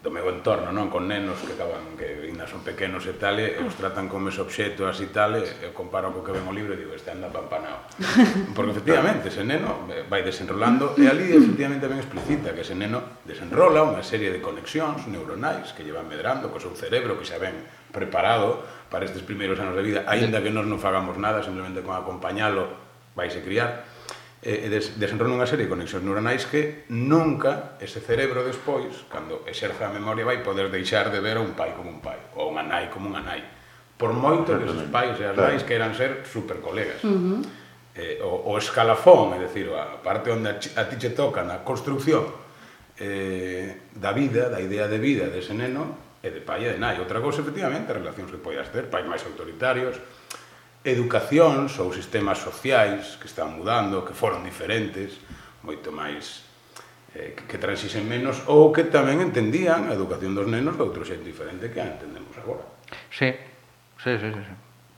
do meu entorno, non? Con nenos que acaban, que ainda son pequenos e tal, e ah. os tratan como ese obxeto así tal, e eu comparo co que ven o libro e digo, este anda pampanao. Porque efectivamente, ese neno vai desenrolando, e ali mm. efectivamente ben explicita que ese neno desenrola unha serie de conexións neuronais que llevan medrando co seu cerebro, que xa ven preparado para estes primeiros anos de vida, aínda que nós non fagamos nada, simplemente con acompañalo vais a criar, e des, desenrola unha serie de conexións neuronais que nunca ese cerebro despois, cando exerza a memoria, vai poder deixar de ver a un pai como un pai, ou unha nai como unha nai. Por moito que os pais e as claro. nais queiran ser super colegas. Uh -huh. eh, o, o escalafón, é dicir, a parte onde a, a ti che toca na construcción eh, da vida, da idea de vida dese neno, e de pai e de nai. Outra cousa, efectivamente, as relacións que poidas ter, pais máis autoritarios, educacións ou sistemas sociais que están mudando, que foron diferentes, moito máis eh, que, que transixen menos ou que tamén entendían a educación dos nenos de outro xeito diferente que a entendemos agora. Sí, sí, sí, sí.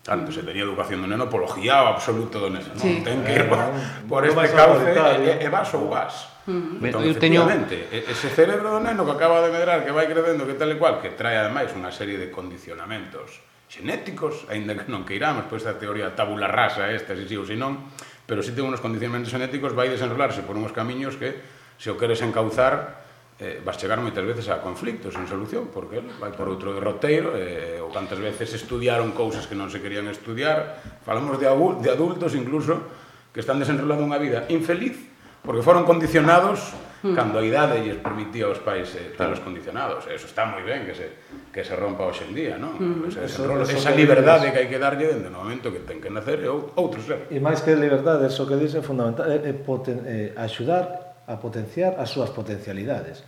Antes se tenía educación do neno polo guiao absoluto do neno. Sí. Non, ten que ir por, por este cauce e, e eh, eh, vas ou vas. Mm. Entón, Eu teño... ese cerebro do neno que acaba de medrar, que vai crecendo, que tal e cual, que trae ademais unha serie de condicionamentos xenéticos, aínda que non queiramos, pois a teoría tabula rasa esta, se si, ou se non, pero se si ten unos condicionamentos xenéticos vai desenrolarse por uns camiños que, se o queres encauzar, eh, vas chegar moitas veces a conflictos en solución, porque vai por outro derroteiro, eh, ou cantas veces estudiaron cousas que non se querían estudiar, falamos de, de adultos incluso, que están desenrolando unha vida infeliz, porque foron condicionados mm. cando a idade lles permitía aos pais eh, telos claro. condicionados. Eso está moi ben que se que se rompa hoxe en día, non? Mm, esa, eso, esa, esa liberdade que hai que darlle dende o momento que ten que nacer é outro ser. E máis que liberdade, eso que dice é fundamental, é, é poten, é, axudar a potenciar as súas potencialidades.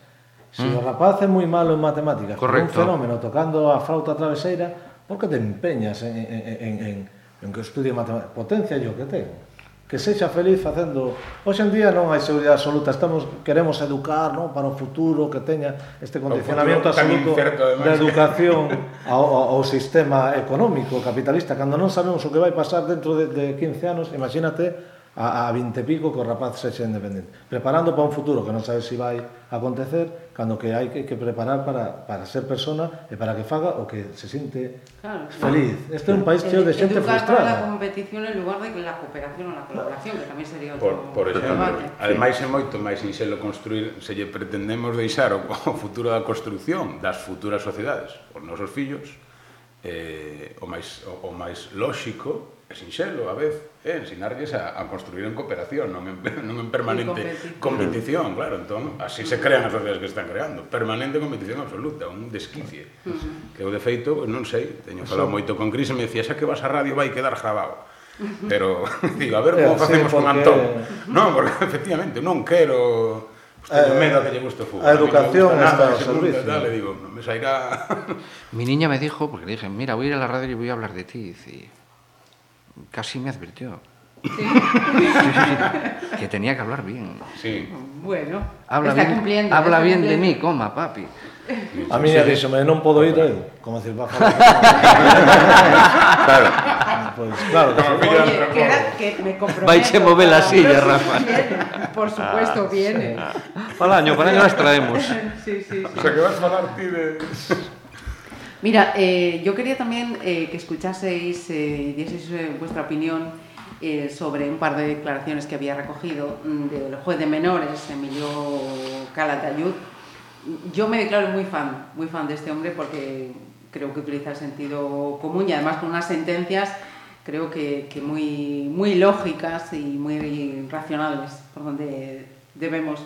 Se mm. o rapaz é moi malo en matemáticas, Correcto. un fenómeno tocando a flauta traveseira, por que te empeñas en, en, en, en, en que estudie matemáticas? Potencia yo que ten que sexa feliz facendo. Hoxe en día non hai seguridade absoluta, estamos queremos educar, non, para o futuro que teña este condicionamento absoluto da de educación ao, ao, ao sistema económico capitalista, cando non sabemos o que vai pasar dentro de, de 15 anos, imagínate a, a 20 e pico que o rapaz sexa independente. Preparando para un futuro que non sabe se si vai acontecer, cando que hai que, que preparar para, para ser persona e para que faga o que se sinte claro, feliz. Claro. Este é un país cheo de xente frustrada. Educar para a competición en lugar de la cooperación ou la colaboración, que tamén sería outro por, por exemplo. Ademais é moito máis sinxelo construir, se lle pretendemos deixar o, o futuro da construción das futuras sociedades, os nosos fillos, eh, o máis, o, o máis lóxico sinxelo a vez, é ensinarlles a, a construir en cooperación, non en, non en permanente competición, claro, entón, así se crean as sociedades que están creando, permanente competición absoluta, un desquicie, uh -huh. que eu de feito, non sei, teño falado moito con Cris e me dicía, xa que vas a radio vai quedar grabado, pero, digo, a ver como facemos sí, porque... con Antón, non, porque efectivamente, non quero... Usted eh, medo a que lle guste o fútbol. A educación a está ao servicio. Tal, le digo, me sairá... Mi niña me dijo, porque le dije, mira, voy a ir a la radio y voy a hablar de ti. Y dice, casi me advirtió. ¿Sí? Sí, sí, que tenía que hablar bien. Sí. Bueno, habla está bien, cumpliendo. Habla está bien cumpliendo. de mí, coma, papi. A mí ya díxome, non podo ir eu, como decir, a falar. Claro. Pois pues, claro, que Oye, que, era, que me comprometo. Vaiche mover la para silla, Rafa. Por supuesto, viene. Para año, para año las traemos. Sí, sí, sí. O sea, que vas a falar ti de... Mira, eh, yo quería también eh, que escuchaseis y eh, dieseis eh, vuestra opinión eh, sobre un par de declaraciones que había recogido mm, del juez de menores, Emilio Calatayud. Yo me declaro muy fan, muy fan de este hombre porque creo que utiliza el sentido común y además con unas sentencias creo que, que muy, muy lógicas y muy racionales por donde debemos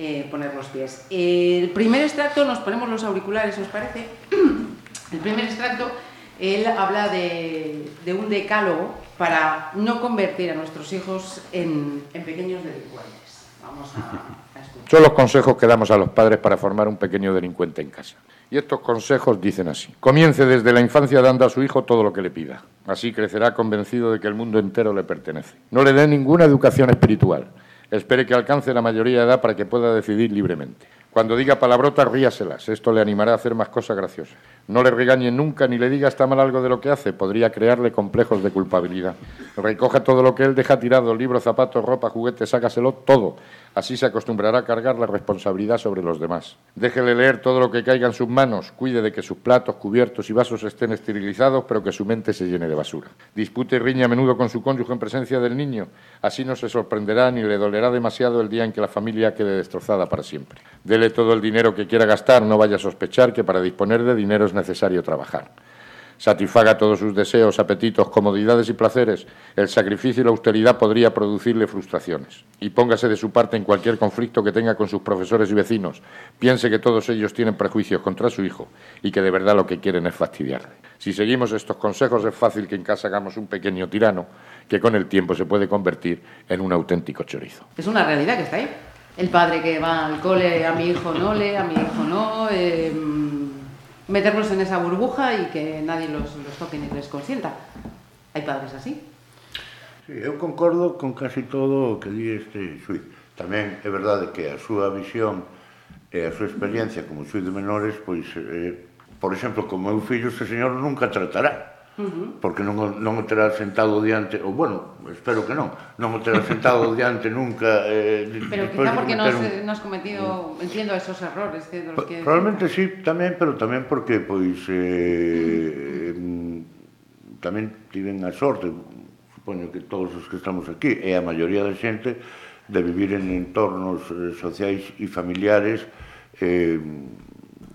eh, poner los pies. El primer extracto, nos ponemos los auriculares, ¿os parece? El primer extracto, él habla de, de un decálogo para no convertir a nuestros hijos en, en pequeños delincuentes. Vamos a, a escuchar. Son los consejos que damos a los padres para formar un pequeño delincuente en casa. Y estos consejos dicen así. Comience desde la infancia dando a su hijo todo lo que le pida. Así crecerá convencido de que el mundo entero le pertenece. No le dé ninguna educación espiritual. Espere que alcance la mayoría de edad para que pueda decidir libremente. Cuando diga palabrotas, ríaselas. Esto le animará a hacer más cosas graciosas. No le regañe nunca ni le diga está mal algo de lo que hace. Podría crearle complejos de culpabilidad. Recoja todo lo que él deja tirado, libros, zapatos, ropa, juguetes, sácaselo todo. Así se acostumbrará a cargar la responsabilidad sobre los demás. Déjele leer todo lo que caiga en sus manos, cuide de que sus platos, cubiertos y vasos estén esterilizados, pero que su mente se llene de basura. Dispute y riña a menudo con su cónyuge en presencia del niño. Así no se sorprenderá ni le dolerá demasiado el día en que la familia quede destrozada para siempre. Dele todo el dinero que quiera gastar, no vaya a sospechar que para disponer de dinero es necesario trabajar satisfaga todos sus deseos, apetitos, comodidades y placeres, el sacrificio y la austeridad podría producirle frustraciones. Y póngase de su parte en cualquier conflicto que tenga con sus profesores y vecinos. Piense que todos ellos tienen prejuicios contra su hijo y que de verdad lo que quieren es fastidiarle. Si seguimos estos consejos es fácil que en casa hagamos un pequeño tirano que con el tiempo se puede convertir en un auténtico chorizo. Es una realidad que está ahí. El padre que va al cole, a mi hijo no le, a mi hijo no. Eh, meterlos en esa burbuja y que nadie los, los toque ni les consienta. Hai padres así. Sí, eu concordo con casi todo o que di este xuiz. Tamén é verdade que a súa visión e a súa experiencia como xuiz de menores, pois, eh, por exemplo, como meu fillo, este señor nunca tratará -huh. porque non, non o terá sentado diante, ou bueno, espero que non, non o terá sentado diante nunca. Eh, pero quizá porque non un... nos cometido, entiendo, esos errores. Eh, de dos que... Probablemente sí, tamén, pero tamén porque, pois, eh, tamén tiven a sorte, supoño que todos os que estamos aquí, e a maioría da xente, de vivir en entornos eh, sociais e familiares eh,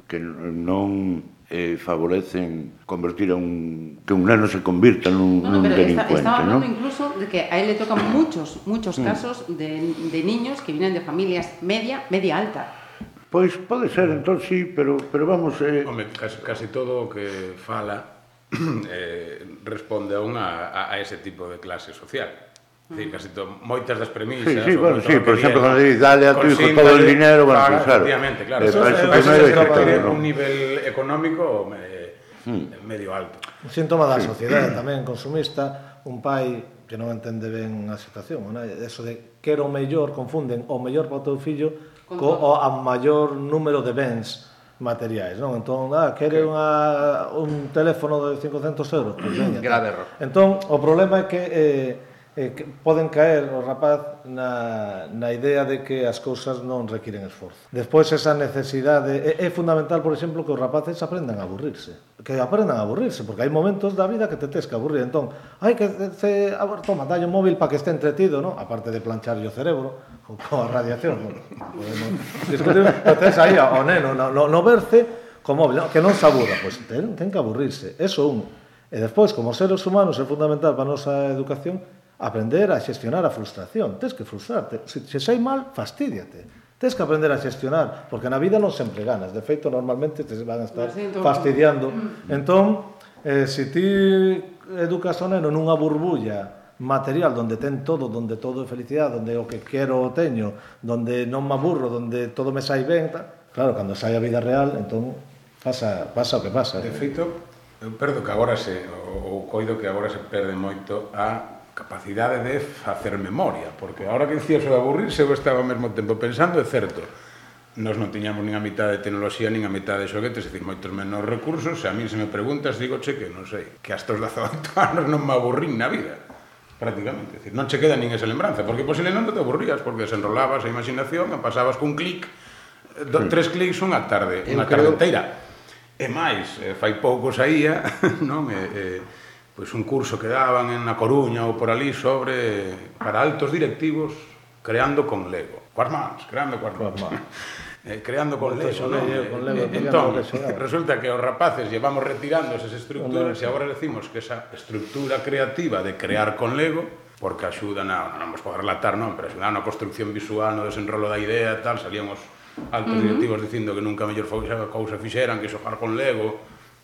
que non eh, favorecen convertir a un que un neno se convirta nun, no, no, nun delincuente, está, ¿no? incluso de que a él le tocan muchos muchos mm. casos de, de niños que vienen de familias media media alta. Pois pode ser, entón sí, pero pero vamos eh Home, casi, casi todo o que fala eh, responde a unha a, a ese tipo de clase social. Sí, casi to, moitas das premisas. Sí, sí, bueno, sí, por exemplo, cando de Italia, tu hijo todo el dinero, bueno, claro, pues, claro. Efectivamente, claro. Eh, eso, eso, eso, eso tener un nivel económico eh, hmm. medio alto. Un síntoma da sí. sociedade tamén consumista, un pai que non entende ben a situación, non? eso de quero o mellor, confunden o mellor para o teu fillo co o a maior número de bens materiais, non? Entón, ah, quere okay. unha, un teléfono de 500 euros, pues, pois veña. Grave error. Entón, o problema é que eh, eh, que poden caer o rapaz na, na idea de que as cousas non requiren esforzo. Despois esa necesidade, é, é fundamental, por exemplo, que os rapaces aprendan a aburrirse. Que aprendan a aburrirse, porque hai momentos da vida que te tes que aburrir. Entón, hai que, se, a ver, toma, dalle un móvil para que este entretido, ¿no? aparte de plancharlle o cerebro, con a radiación. ¿no? Podemos discutir, tes aí ao neno, no, no, no verce, co móvil, no, que non se aburra, pois ten, ten que aburrirse, eso un. E despois, como seres humanos, é fundamental para a nosa educación aprender a xestionar a frustración. Tes que frustrarte. Se, se sai mal, fastidiate. Tes que aprender a xestionar, porque na vida non sempre ganas. De feito, normalmente te van a estar fastidiando. Entón, eh, se ti educas o neno nunha burbulla material donde ten todo, donde todo é felicidade, donde o que quero o teño, donde non me aburro, donde todo me sai ben, claro, cando sai a vida real, entón pasa, pasa o que pasa. De feito, eu perdo que agora se, o, coido que agora se perde moito a capacidade de facer memoria, porque ahora que dicía sobre aburrirse, eu estaba ao mesmo tempo pensando, é certo, nos non tiñamos nin a mitad de tecnoloxía nin a mitad de xoguetes, dicir, moitos menos recursos, e a mí se me preguntas, digo, che, que non sei, que hasta os 18 anos non me aburrín na vida, prácticamente, dicir, non che queda nin esa lembranza, porque posible non te aburrías, porque desenrolabas a imaginación e pasabas cun clic, eh, do, hmm. tres clics unha tarde, unha tarde inteira. E máis, eh, fai pouco saía, eh, non? E, e, pois un curso que daban en na Coruña ou por ali sobre para altos directivos creando con Lego. Coas mans, creando coas mans. Eh, creando con Lego. Con Lego, con Lego eh, entón, resulta que os rapaces llevamos retirando esas estructuras e agora decimos que esa estructura creativa de crear con Lego porque axuda na, non vamos poder relatar, non, pero axuda na construcción visual, no desenrolo da idea, tal, salíamos altos uh -huh. directivos dicindo que nunca mellor cousa fixeran, que xojar con Lego,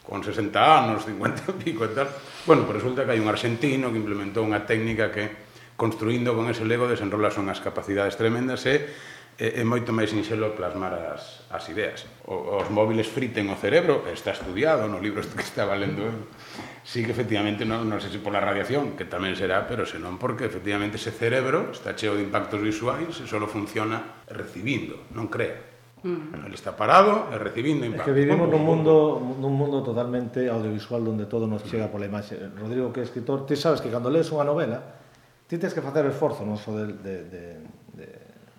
con 60 anos, 50 e pico e tal. Bueno, pues resulta que hai un argentino que implementou unha técnica que construindo con ese lego desenrolas unhas capacidades tremendas e é, é moito máis sinxelo plasmar as, as ideas. O, os móviles friten o cerebro, está estudiado no libro que estaba lendo eu. Eh. Sí que efectivamente, non, non sei se pola radiación, que tamén será, pero senón porque efectivamente ese cerebro está cheo de impactos visuais e só funciona recibindo, non crea. Mm. El está parado e recibindo impacto. É que vivimos nun mundo nun mundo totalmente audiovisual onde todo nos chega pola imaxe. Rodrigo, que é escritor, ti sabes que cando lees unha novela, ti tens que facer esforzo non só de, de, de, de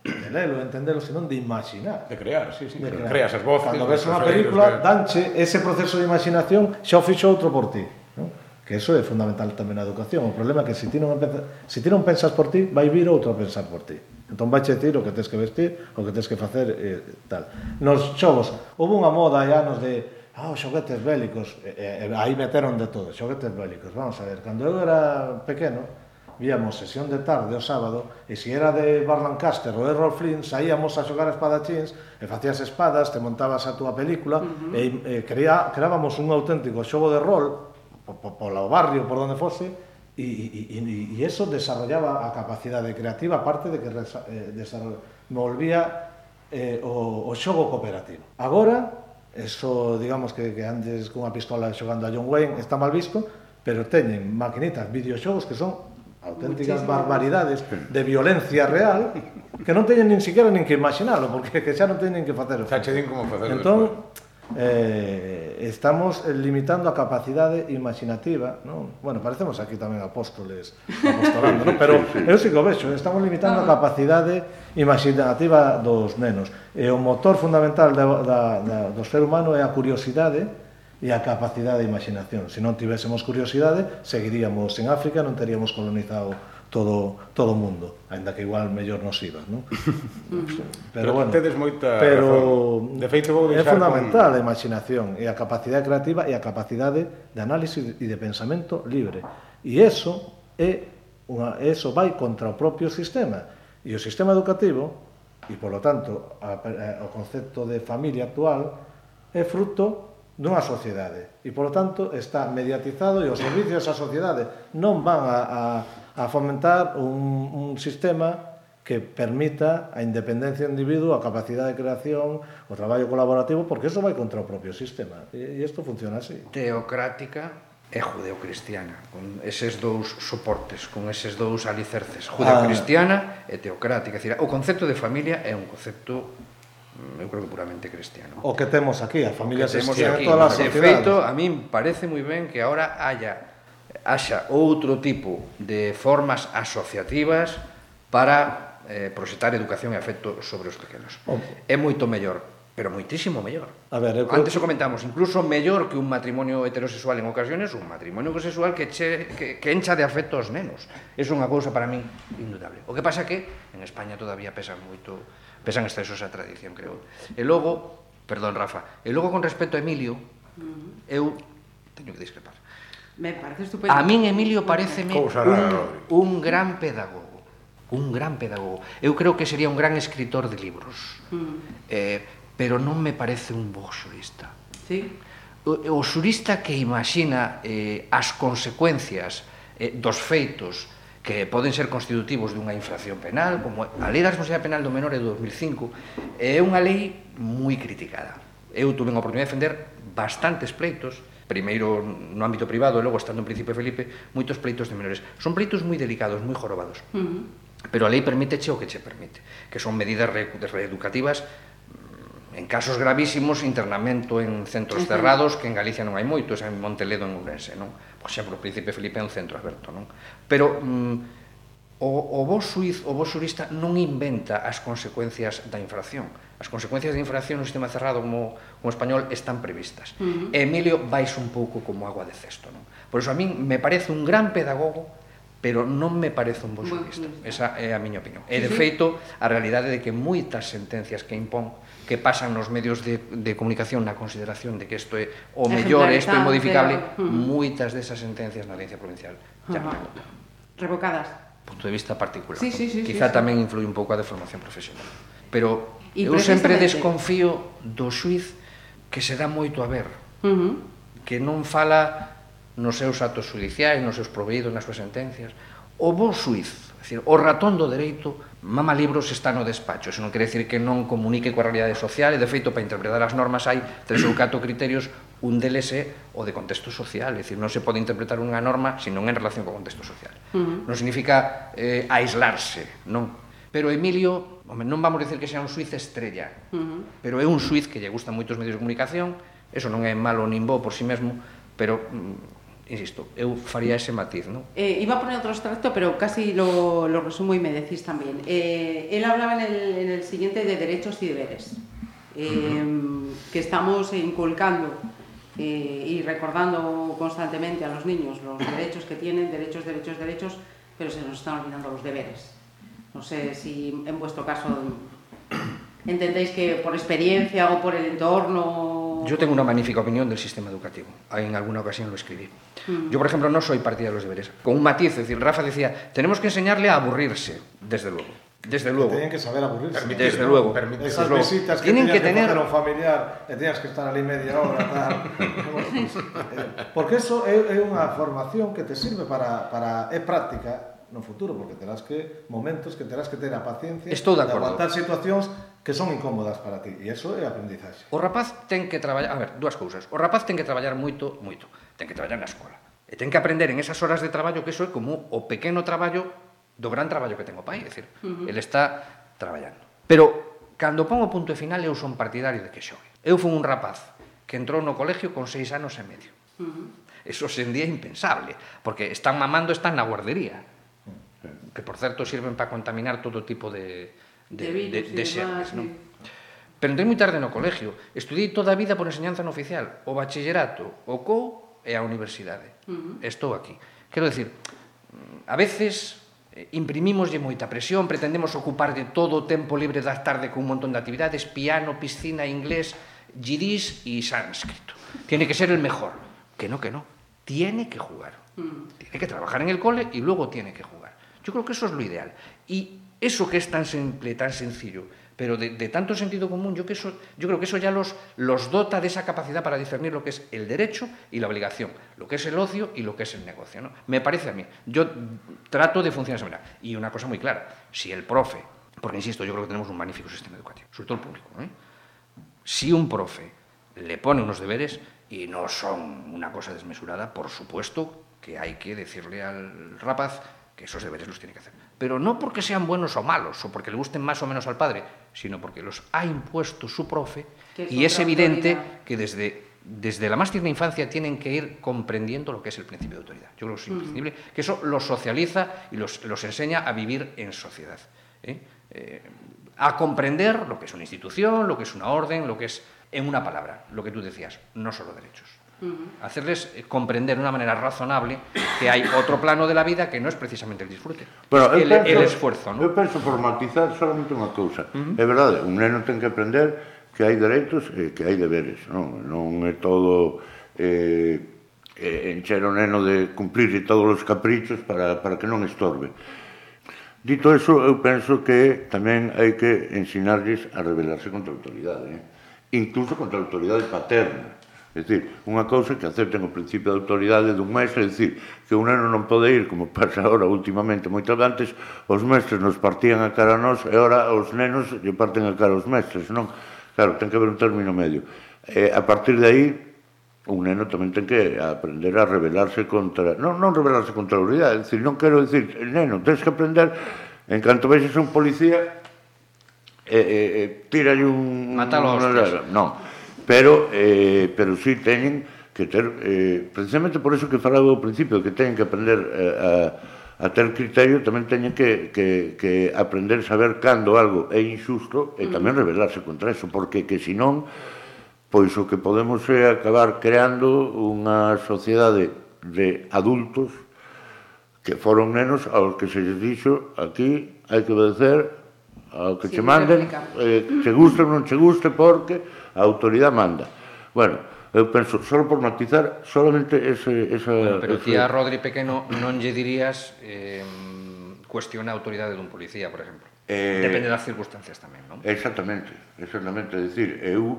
de lelo, entendelo, senón de imaginar. De crear, sí, sí. De crear. creas as voces. Cando ves unha película, danche ese proceso de imaginación, xa o fixo outro por ti. Non? Que eso é fundamental tamén na educación. O problema é que se ti non, empeza, se ti non pensas por ti, vai vir outro a pensar por ti. Entón vai che dicir o que tens que vestir, o que tens que facer e tal. Nos xogos, houve unha moda hai anos de ah, os xoguetes bélicos, e, e, aí meteron de todo, xoguetes bélicos. Vamos a ver, cando eu era pequeno, víamos sesión de tarde o sábado, e se era de Bar Lancaster ou de Errol Flynn, saíamos a xogar espadachins, e facías espadas, te montabas a túa película, uh -huh. e, e crea, creábamos un auténtico xogo de rol, po, po, polo barrio, por donde fose, y, y, y, eso desarrollaba a capacidade creativa, aparte de que eh, volvía eh, o, o xogo cooperativo. Agora, eso, digamos que, que andes cunha pistola xogando a John Wayne está mal visto, pero teñen maquinitas, videoxogos que son auténticas Muchísimo. barbaridades de violencia real que non teñen nin siquiera nin que imaginalo, porque que xa non teñen que facer. Xa che din como facer. Entón, después eh, estamos limitando a capacidade imaginativa, non? Bueno, parecemos aquí tamén apóstoles apostolando, non? Pero eu sí que o vexo, estamos limitando a capacidade imaginativa dos nenos. E o motor fundamental da, da, da, do ser humano é a curiosidade e a capacidade de imaginación. Se non tivésemos curiosidade, seguiríamos en África, non teríamos colonizado todo todo o mundo, aínda que igual mellor nos iba, non? pero, pero bueno, tedes moita pero razón. de feito vou deixar é fundamental con... a imaginación e a capacidade creativa e a capacidade de análise e de pensamento libre. E eso é unha eso vai contra o propio sistema. E o sistema educativo e polo tanto a, a, o concepto de familia actual é fruto dunha sociedade e polo tanto está mediatizado e os servicios á sociedade non van a, a a fomentar un, un sistema que permita a independencia do individuo, a capacidade de creación, o traballo colaborativo, porque eso vai contra o propio sistema. E, e isto funciona así. Teocrática é judeocristiana, con eses dous soportes, con eses dous alicerces, judeocristiana ah. e teocrática. Decir, o concepto de familia é un concepto mm, eu creo que puramente cristiano. O que temos aquí, a familia cristiana toda a sociedade. De feito, a min parece moi ben que ahora haya haxa outro tipo de formas asociativas para eh, proxetar educación e afecto sobre os pequenos. Oh. É moito mellor, pero moitísimo mellor. A ver, eu Antes o comentamos, incluso mellor que un matrimonio heterosexual en ocasiones, un matrimonio sexual que, che, que, que encha de afecto aos nenos. É unha cousa para min indudable. O que pasa que en España todavía pesan moito pesan excesos a tradición, creo. E logo, perdón, Rafa, e logo con respecto a Emilio, eu teño que discrepar. Me parece estupendo. A min Emilio pareceme un, un gran pedagogo un gran pedagogo. Eu creo que sería un gran escritor de libros. Mm. Eh, pero non me parece un bo xurista. Sí. O, o xurista que imagina eh, as consecuencias eh, dos feitos que poden ser constitutivos dunha infracción penal, como a Lei da Responsabilidade Penal do Menor de 2005, é unha lei moi criticada. Eu tuve a oportunidade de defender bastantes pleitos primeiro no ámbito privado e logo estando en Príncipe Felipe, moitos pleitos de menores. Son pleitos moi delicados, moi jorobados. Uh -huh. Pero a lei permite che o que che permite, que son medidas re reeducativas mm, en casos gravísimos, internamento en centros uh -huh. cerrados, que en Galicia non hai moitos, en Monteledo en Ourense, non? Por exemplo, o Príncipe Felipe é un centro aberto, non? Pero mm, o, o bo suiz, o bo xurista non inventa as consecuencias da infracción. As consecuencias da infracción no sistema cerrado como, como español están previstas. Uh -huh. Emilio vais un pouco como agua de cesto. Non? Por iso a min me parece un gran pedagogo pero non me parece un bo xurista. Esa é a miña opinión. E, de feito, a realidade de que moitas sentencias que impón que pasan nos medios de, de comunicación na consideración de que isto é o mellor, isto é modificable, pero... moitas desas sentencias na Audiencia Provincial. Uh -huh. Revocadas punto de vista particular. Sí, sí, sí, Quizá sí, tamén sí. influi un pouco a deformación profesional. Pero y eu sempre desconfío do suiz que se dá moito a ver, uh -huh. que non fala nos seus actos judiciais, nos seus proveídos, nas súas sentencias. O bo suiz, decir, o ratón do dereito mama libros está no despacho, eso non quere decir que non comunique coa realidade social e de feito para interpretar as normas hai tres ou catro criterios Un deles é o de contexto social, é dicir, non se pode interpretar unha norma se non en relación co contexto social. Uh -huh. Non significa eh, aislarse, non. Pero Emilio, home, non vamos dicir que sea un suiz estrella, uh -huh. pero é un suiz que lle gustan moitos medios de comunicación, eso non é malo nin bo por si sí mesmo, pero mm, insisto, eu faría ese matiz, non? Eh, iba a poner outro extracto, pero casi lo, lo resumo y me decís también. Eh, él hablaba en el, en el siguiente de derechos y deberes, eh, uh -huh. que estamos inculcando eh, y recordando constantemente a los niños los derechos que tienen, derechos, derechos, derechos, pero se nos están olvidando los deberes. No sé si en vuestro caso entendéis que por experiencia o por el entorno... Yo tengo una magnífica opinión del sistema educativo. En alguna ocasión lo escribí. Yo, por ejemplo, no soy partidario de los deberes. Con un matiz, es decir, Rafa decía, tenemos que enseñarle a aburrirse, desde luego. Desde luego. Tienen que saber aburrirse. Permitir, desde, ¿no? luego. Permitir, Esas luego. visitas que tienen que, tener que a un familiar e tenías que estar ali media hora tal. Eh, porque eso é, é unha formación que te sirve para, para é práctica no futuro, porque terás que momentos que terás que ter a paciencia Estou de, de aguantar situacións que son incómodas para ti, e eso é aprendizaxe. O rapaz ten que traballar, a ver, dúas cousas. O rapaz ten que traballar moito, moito. Ten que traballar na escola. E ten que aprender en esas horas de traballo que eso é como o pequeno traballo do gran traballo que ten o pai, é dicir, uh -huh. ele está traballando. Pero cando pon o punto e final eu son partidario de que xogue. Eu fui un rapaz que entrou no colegio con seis anos e medio. Uh -huh. Eso hoxendía día impensable, porque están mamando, están na guardería. Que, por certo, sirven para contaminar todo tipo de, de, de, virus, de, de, de xermes, non? Pero entrei moi tarde no colegio. Estudiei toda a vida por enseñanza no oficial. O bachillerato, o COU e a universidade. Uh -huh. Estou aquí. Quero decir, a veces Eh, imprimimoslle moita presión, pretendemos ocupar de todo o tempo libre da tarde con un montón de actividades, piano, piscina, inglés, yidis e sánscrito. Tiene que ser el mejor. Que no, que no. Tiene que jugar. Mm. Tiene que trabajar en el cole y luego tiene que jugar. Yo creo que eso es lo ideal. Y eso que es tan simple, tan sencillo, pero de, tanto sentido común, yo, que eso, yo creo que eso ya los, los dota de esa capacidad para discernir lo que es el derecho y la obligación, lo que es el ocio y lo que es el negocio. ¿no? Me parece a mí. Yo trato de funcionar de esa manera. Y una cosa muy clara, si el profe, porque insisto, yo creo que tenemos un magnífico sistema educativo, sobre todo el público, ¿eh? si un profe le pone unos deberes y no son una cosa desmesurada, por supuesto que hay que decirle al rapaz que esos deberes los tiene que hacer. Pero no porque sean buenos o malos, o porque le gusten más o menos al padre, sino porque los ha impuesto su profe es y es evidente autoridad. que desde, desde la más tierna infancia tienen que ir comprendiendo lo que es el principio de autoridad. Yo creo que es imprescindible, que eso los socializa y los, los enseña a vivir en sociedad. ¿eh? Eh, a comprender lo que es una institución, lo que es una orden, lo que es, en una palabra, lo que tú decías, no solo derechos. Uh. Hacerles eh, comprender de una manera razonable que hay otro plano de la vida que no es precisamente el disfrute, Pero el, penso, el esforzo. ¿no? Eu penso por matizar solamente unha cousa. Uh mm-hmm. -huh. É verdade, un neno ten que aprender que hai dereitos e que hai deberes. Non, non é todo eh, eh, encher o neno de cumplir todos os caprichos para, para que non estorbe. Dito eso, eu penso que tamén hai que ensinarles a rebelarse contra a autoridade, eh? incluso contra a autoridade paterna É dicir, unha cousa que acepten o principio de autoridade dun mestre, é dicir, que un neno non pode ir, como pasa ahora últimamente moitas antes, os mestres nos partían a cara a nós e ahora os nenos lle parten a cara aos mestres, non? Claro, ten que haber un término medio. E, a partir de aí, un neno tamén ten que aprender a rebelarse contra... Non, non rebelarse contra a autoridade, é dicir, non quero dicir, neno, tens que aprender, en canto vexes un policía, eh, eh, e, e, e tira un... Matalo a hostias. Non, pero, eh, pero sí teñen que ter, eh, precisamente por eso que falaba ao principio, que teñen que aprender eh, a, a ter criterio, tamén teñen que, que, que aprender a saber cando algo é injusto e tamén rebelarse contra eso, porque que senón, pois o que podemos é acabar creando unha sociedade de adultos que foron nenos aos que se lles dixo aquí hai que obedecer ao que sí, che manden, eh, che guste ou non che guste, porque a autoridade manda. Bueno, eu penso, só por matizar, solamente ese, esa... Bueno, pero ti a Rodri Pequeno non lle dirías eh, cuestiona a autoridade dun policía, por exemplo. Eh, Depende das circunstancias tamén, non? Exactamente, exactamente. É dicir, eu,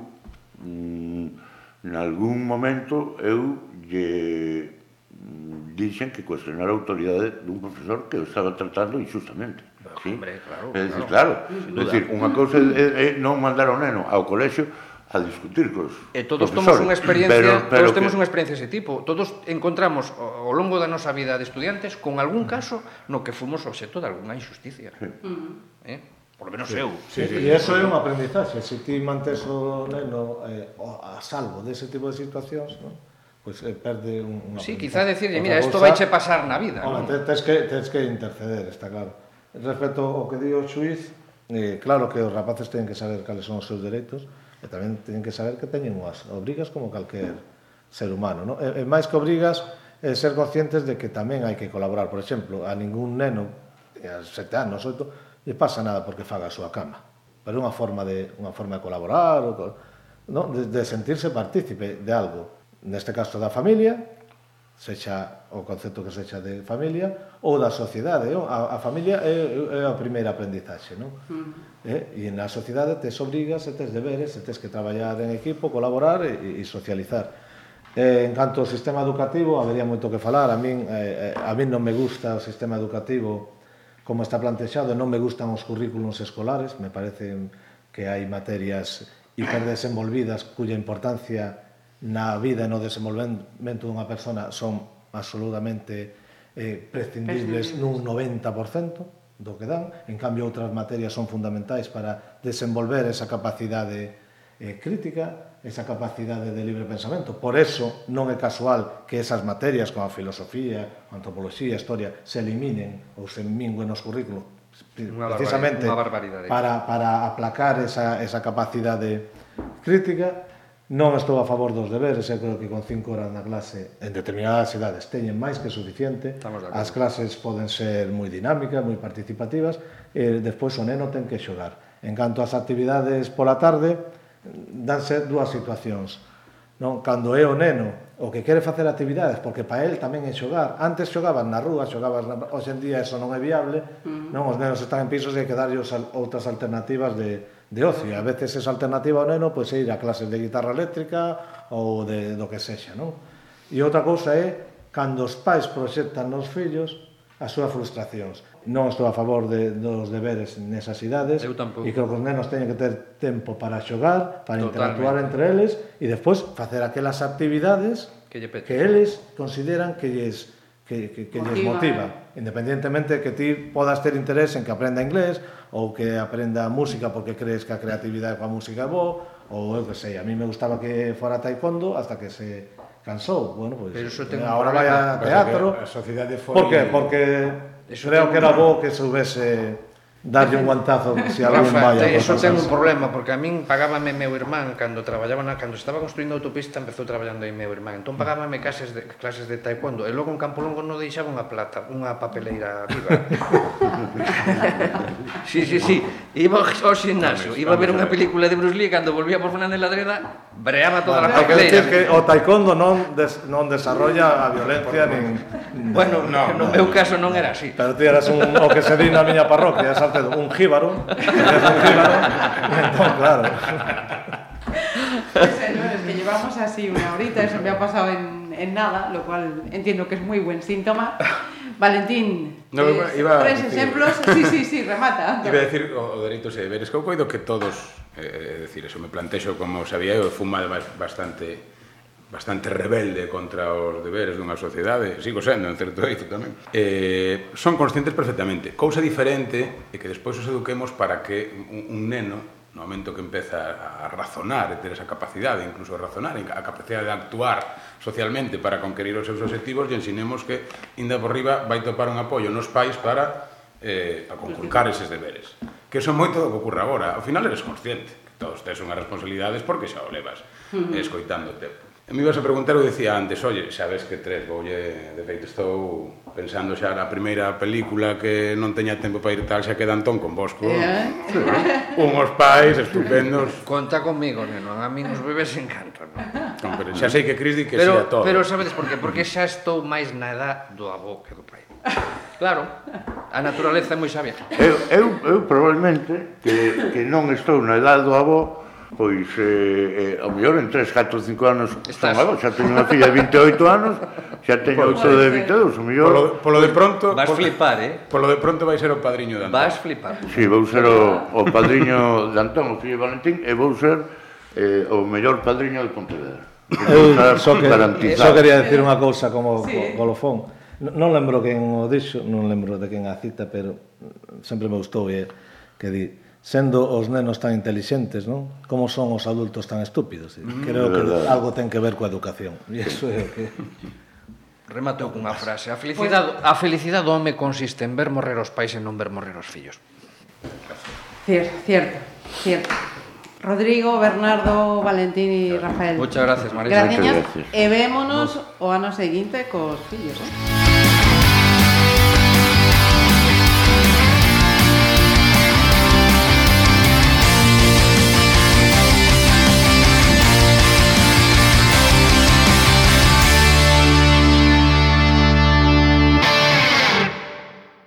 mm, algún momento, eu lle mm, dixen que cuestionar a autoridade dun profesor que o estaba tratando injustamente. Pero, ¿sí? Hombre, claro, é dicir, claro. claro. É dicir, unha cousa é, é non mandar o neno ao colexio a discutir cos E todos profesores. unha experiencia, pero, pero todos temos que... unha experiencia dese tipo. Todos encontramos ao longo da nosa vida de estudiantes con algún caso no que fomos obxecto de algunha injusticia. Sí. Mm. Eh? Por lo menos sí. eu. Sí, sí, e iso é un aprendizaxe, se ti mantes o neno eh, a salvo dese tipo de situacións, non? pois pues, eh, perde un, un Sí, quizá decirlle, mira, isto vaiche pasar na vida. Ola, non? Tens que, tens que interceder, está claro. Respecto ao que di o xuiz, eh, claro que os rapaces teñen que saber cales son os seus dereitos, E tamén teñen que saber que teñen unhas obrigas como calquer ser humano. Non? E, e máis que obrigas, é ser conscientes de que tamén hai que colaborar. Por exemplo, a ningún neno, a sete anos, oito, lle pasa nada porque faga a súa cama. Pero é unha forma de, unha forma de colaborar, ou, non? De, de sentirse partícipe de algo. Neste caso da familia, sexa o concepto que sexa de familia ou da sociedade, non? A, a familia é, é a primeira aprendizaxe, non? Mm. Eh? E na sociedade tes obrigas, e tes deberes, e tes que traballar en equipo, colaborar e, e socializar. Eh, en canto ao sistema educativo, habería moito que falar. A min, eh, eh, a min non me gusta o sistema educativo como está plantexado, non me gustan os currículos escolares, me parecen que hai materias hiperdesenvolvidas cuya importancia na vida e no desenvolvemento dunha persona son absolutamente eh, prescindibles nun 90% do que dan. En cambio, outras materias son fundamentais para desenvolver esa capacidade eh, crítica, esa capacidade de libre pensamento. Por eso non é casual que esas materias como a filosofía, a antropoloxía, a historia se eliminen ou se minguen nos currículos precisamente unha barbaridade. para, para aplacar esa, esa capacidade crítica Non estou a favor dos deberes, eu creo que con cinco horas na clase en determinadas edades teñen máis que suficiente. As clases poden ser moi dinámicas, moi participativas, e despois o neno ten que xogar. En canto ás actividades pola tarde, danse dúas situacións. Non, cando é o neno o que quere facer actividades, porque para el tamén é xogar. Antes xogaban na rúa, xogaban na... Hoxe en día eso non é viable. Non, os nenos están en pisos e hai que darlle outras alternativas de, de ocio. A veces esa alternativa ao neno pois, é ir a clases de guitarra eléctrica ou de, do que sexa. Non? E outra cousa é cando os pais proxectan nos fillos as súas frustracións. Non estou a favor de, dos deberes nesas idades Eu tampouco. e creo que os nenos teñen que ter tempo para xogar, para Totalmente. interactuar entre eles e despois facer aquelas actividades que, lle que eles consideran que lles que, que, que lles motiva, Independientemente que ti podas ter interés en que aprenda inglés ou que aprenda música porque crees que a creatividade coa música é bo, ou eu que sei, a mí me gustaba que fora taekwondo hasta que se cansou, bueno, pois pues, eh, agora vai a teatro. A sociedade foi Por que? Porque eso creo que era bo que se houvese darlle un guantazo se algún Rafa, vaya. Eso ten un problema, porque a min pagábame meu irmán cando traballaba na, cando estaba construindo a autopista empezou traballando aí meu irmán. Entón pagábame clases de, clases de taekwondo e logo en Campolongo non deixaba unha plata, unha papeleira viva. sí, sí, sí. Iba ao gimnasio, iba a ver unha película de Bruce Lee cando volvía por Fernández Ladreda, breaba toda a papeleira. Que o taekwondo non des, non desarrolla a violencia nin Bueno, no, no, no meu caso non era así. Pero ti eras un, o que se di na miña parroquia, esa Un jíbaro, un claro. Pues, señores, que llevamos así una horita, eso me ha pasado en, en nada, lo cual entiendo que es muy buen síntoma. Valentín, No, eh, iba- iba a tres decir- ejemplos. Sí, sí, sí, remata. Iba a decir o, dereitos e deberes que eu coido que todos, eh, é decir, eso me plantexo como sabía eu, fui mal bastante bastante rebelde contra os deberes dunha sociedade, sigo sendo en certo eito tamén, eh, son conscientes perfectamente. Cousa diferente é que despois os eduquemos para que un, un neno no momento que empeza a razonar, e ter esa capacidade, incluso a razonar, a capacidade de actuar socialmente para conquerir os seus objetivos, e ensinemos que, inda por riba, vai topar un apoio nos pais para, eh, a conculcar eses deberes. Que son moito do que ocurre agora. Ao final eres consciente que todos tes unha responsabilidades porque xa o levas eh, escoitando o tempo me ibas a preguntar, eu dicía antes, oye, sabes que tres, voulle, de feito estou pensando xa na primeira película que non teña tempo para ir tal, xa queda Antón con Bosco. Eh? Unhos pais estupendos. Conta comigo, neno, a mí nos bebés encantan. Non, pero xa sei que Cris di que pero, sea todo. Pero sabedes por qué? Porque xa estou máis na edad do avó que do pai. Claro, a naturaleza é moi sabia. Eu, eu, eu probablemente que, que non estou na edad do avó, pois eh, eh, ao mellor en 3, 4, 5 anos Estás... son agora, xa teño unha filla de 28 anos xa teño outro de 22 o mellor... polo, polo de pronto vas polo, flipar, eh? polo de pronto vai ser o padriño de Antón. Vas flipar. Si, sí, vou ser o, o padriño de Antón, o fillo de Valentín e vou ser eh, o mellor padriño de Pontevedra. Eu só, que, só quería decir unha cousa como sí. golofón. Non lembro quen o dixo, non lembro de quen a cita, pero sempre me gustou e que di sendo os nenos tan intelixentes, non? Como son os adultos tan estúpidos? Eh? Mm, Creo que algo ten que ver coa educación. E iso é o que... Rematou cunha frase. A felicidade, a felicidade do home consiste en ver morrer os pais e non ver morrer os fillos. Cierto, cierto, cierto. Rodrigo, Bernardo, Valentín e Rafael. Muchas gracias, Marisa. Gracias. E vémonos o ano seguinte cos fillos. Eh?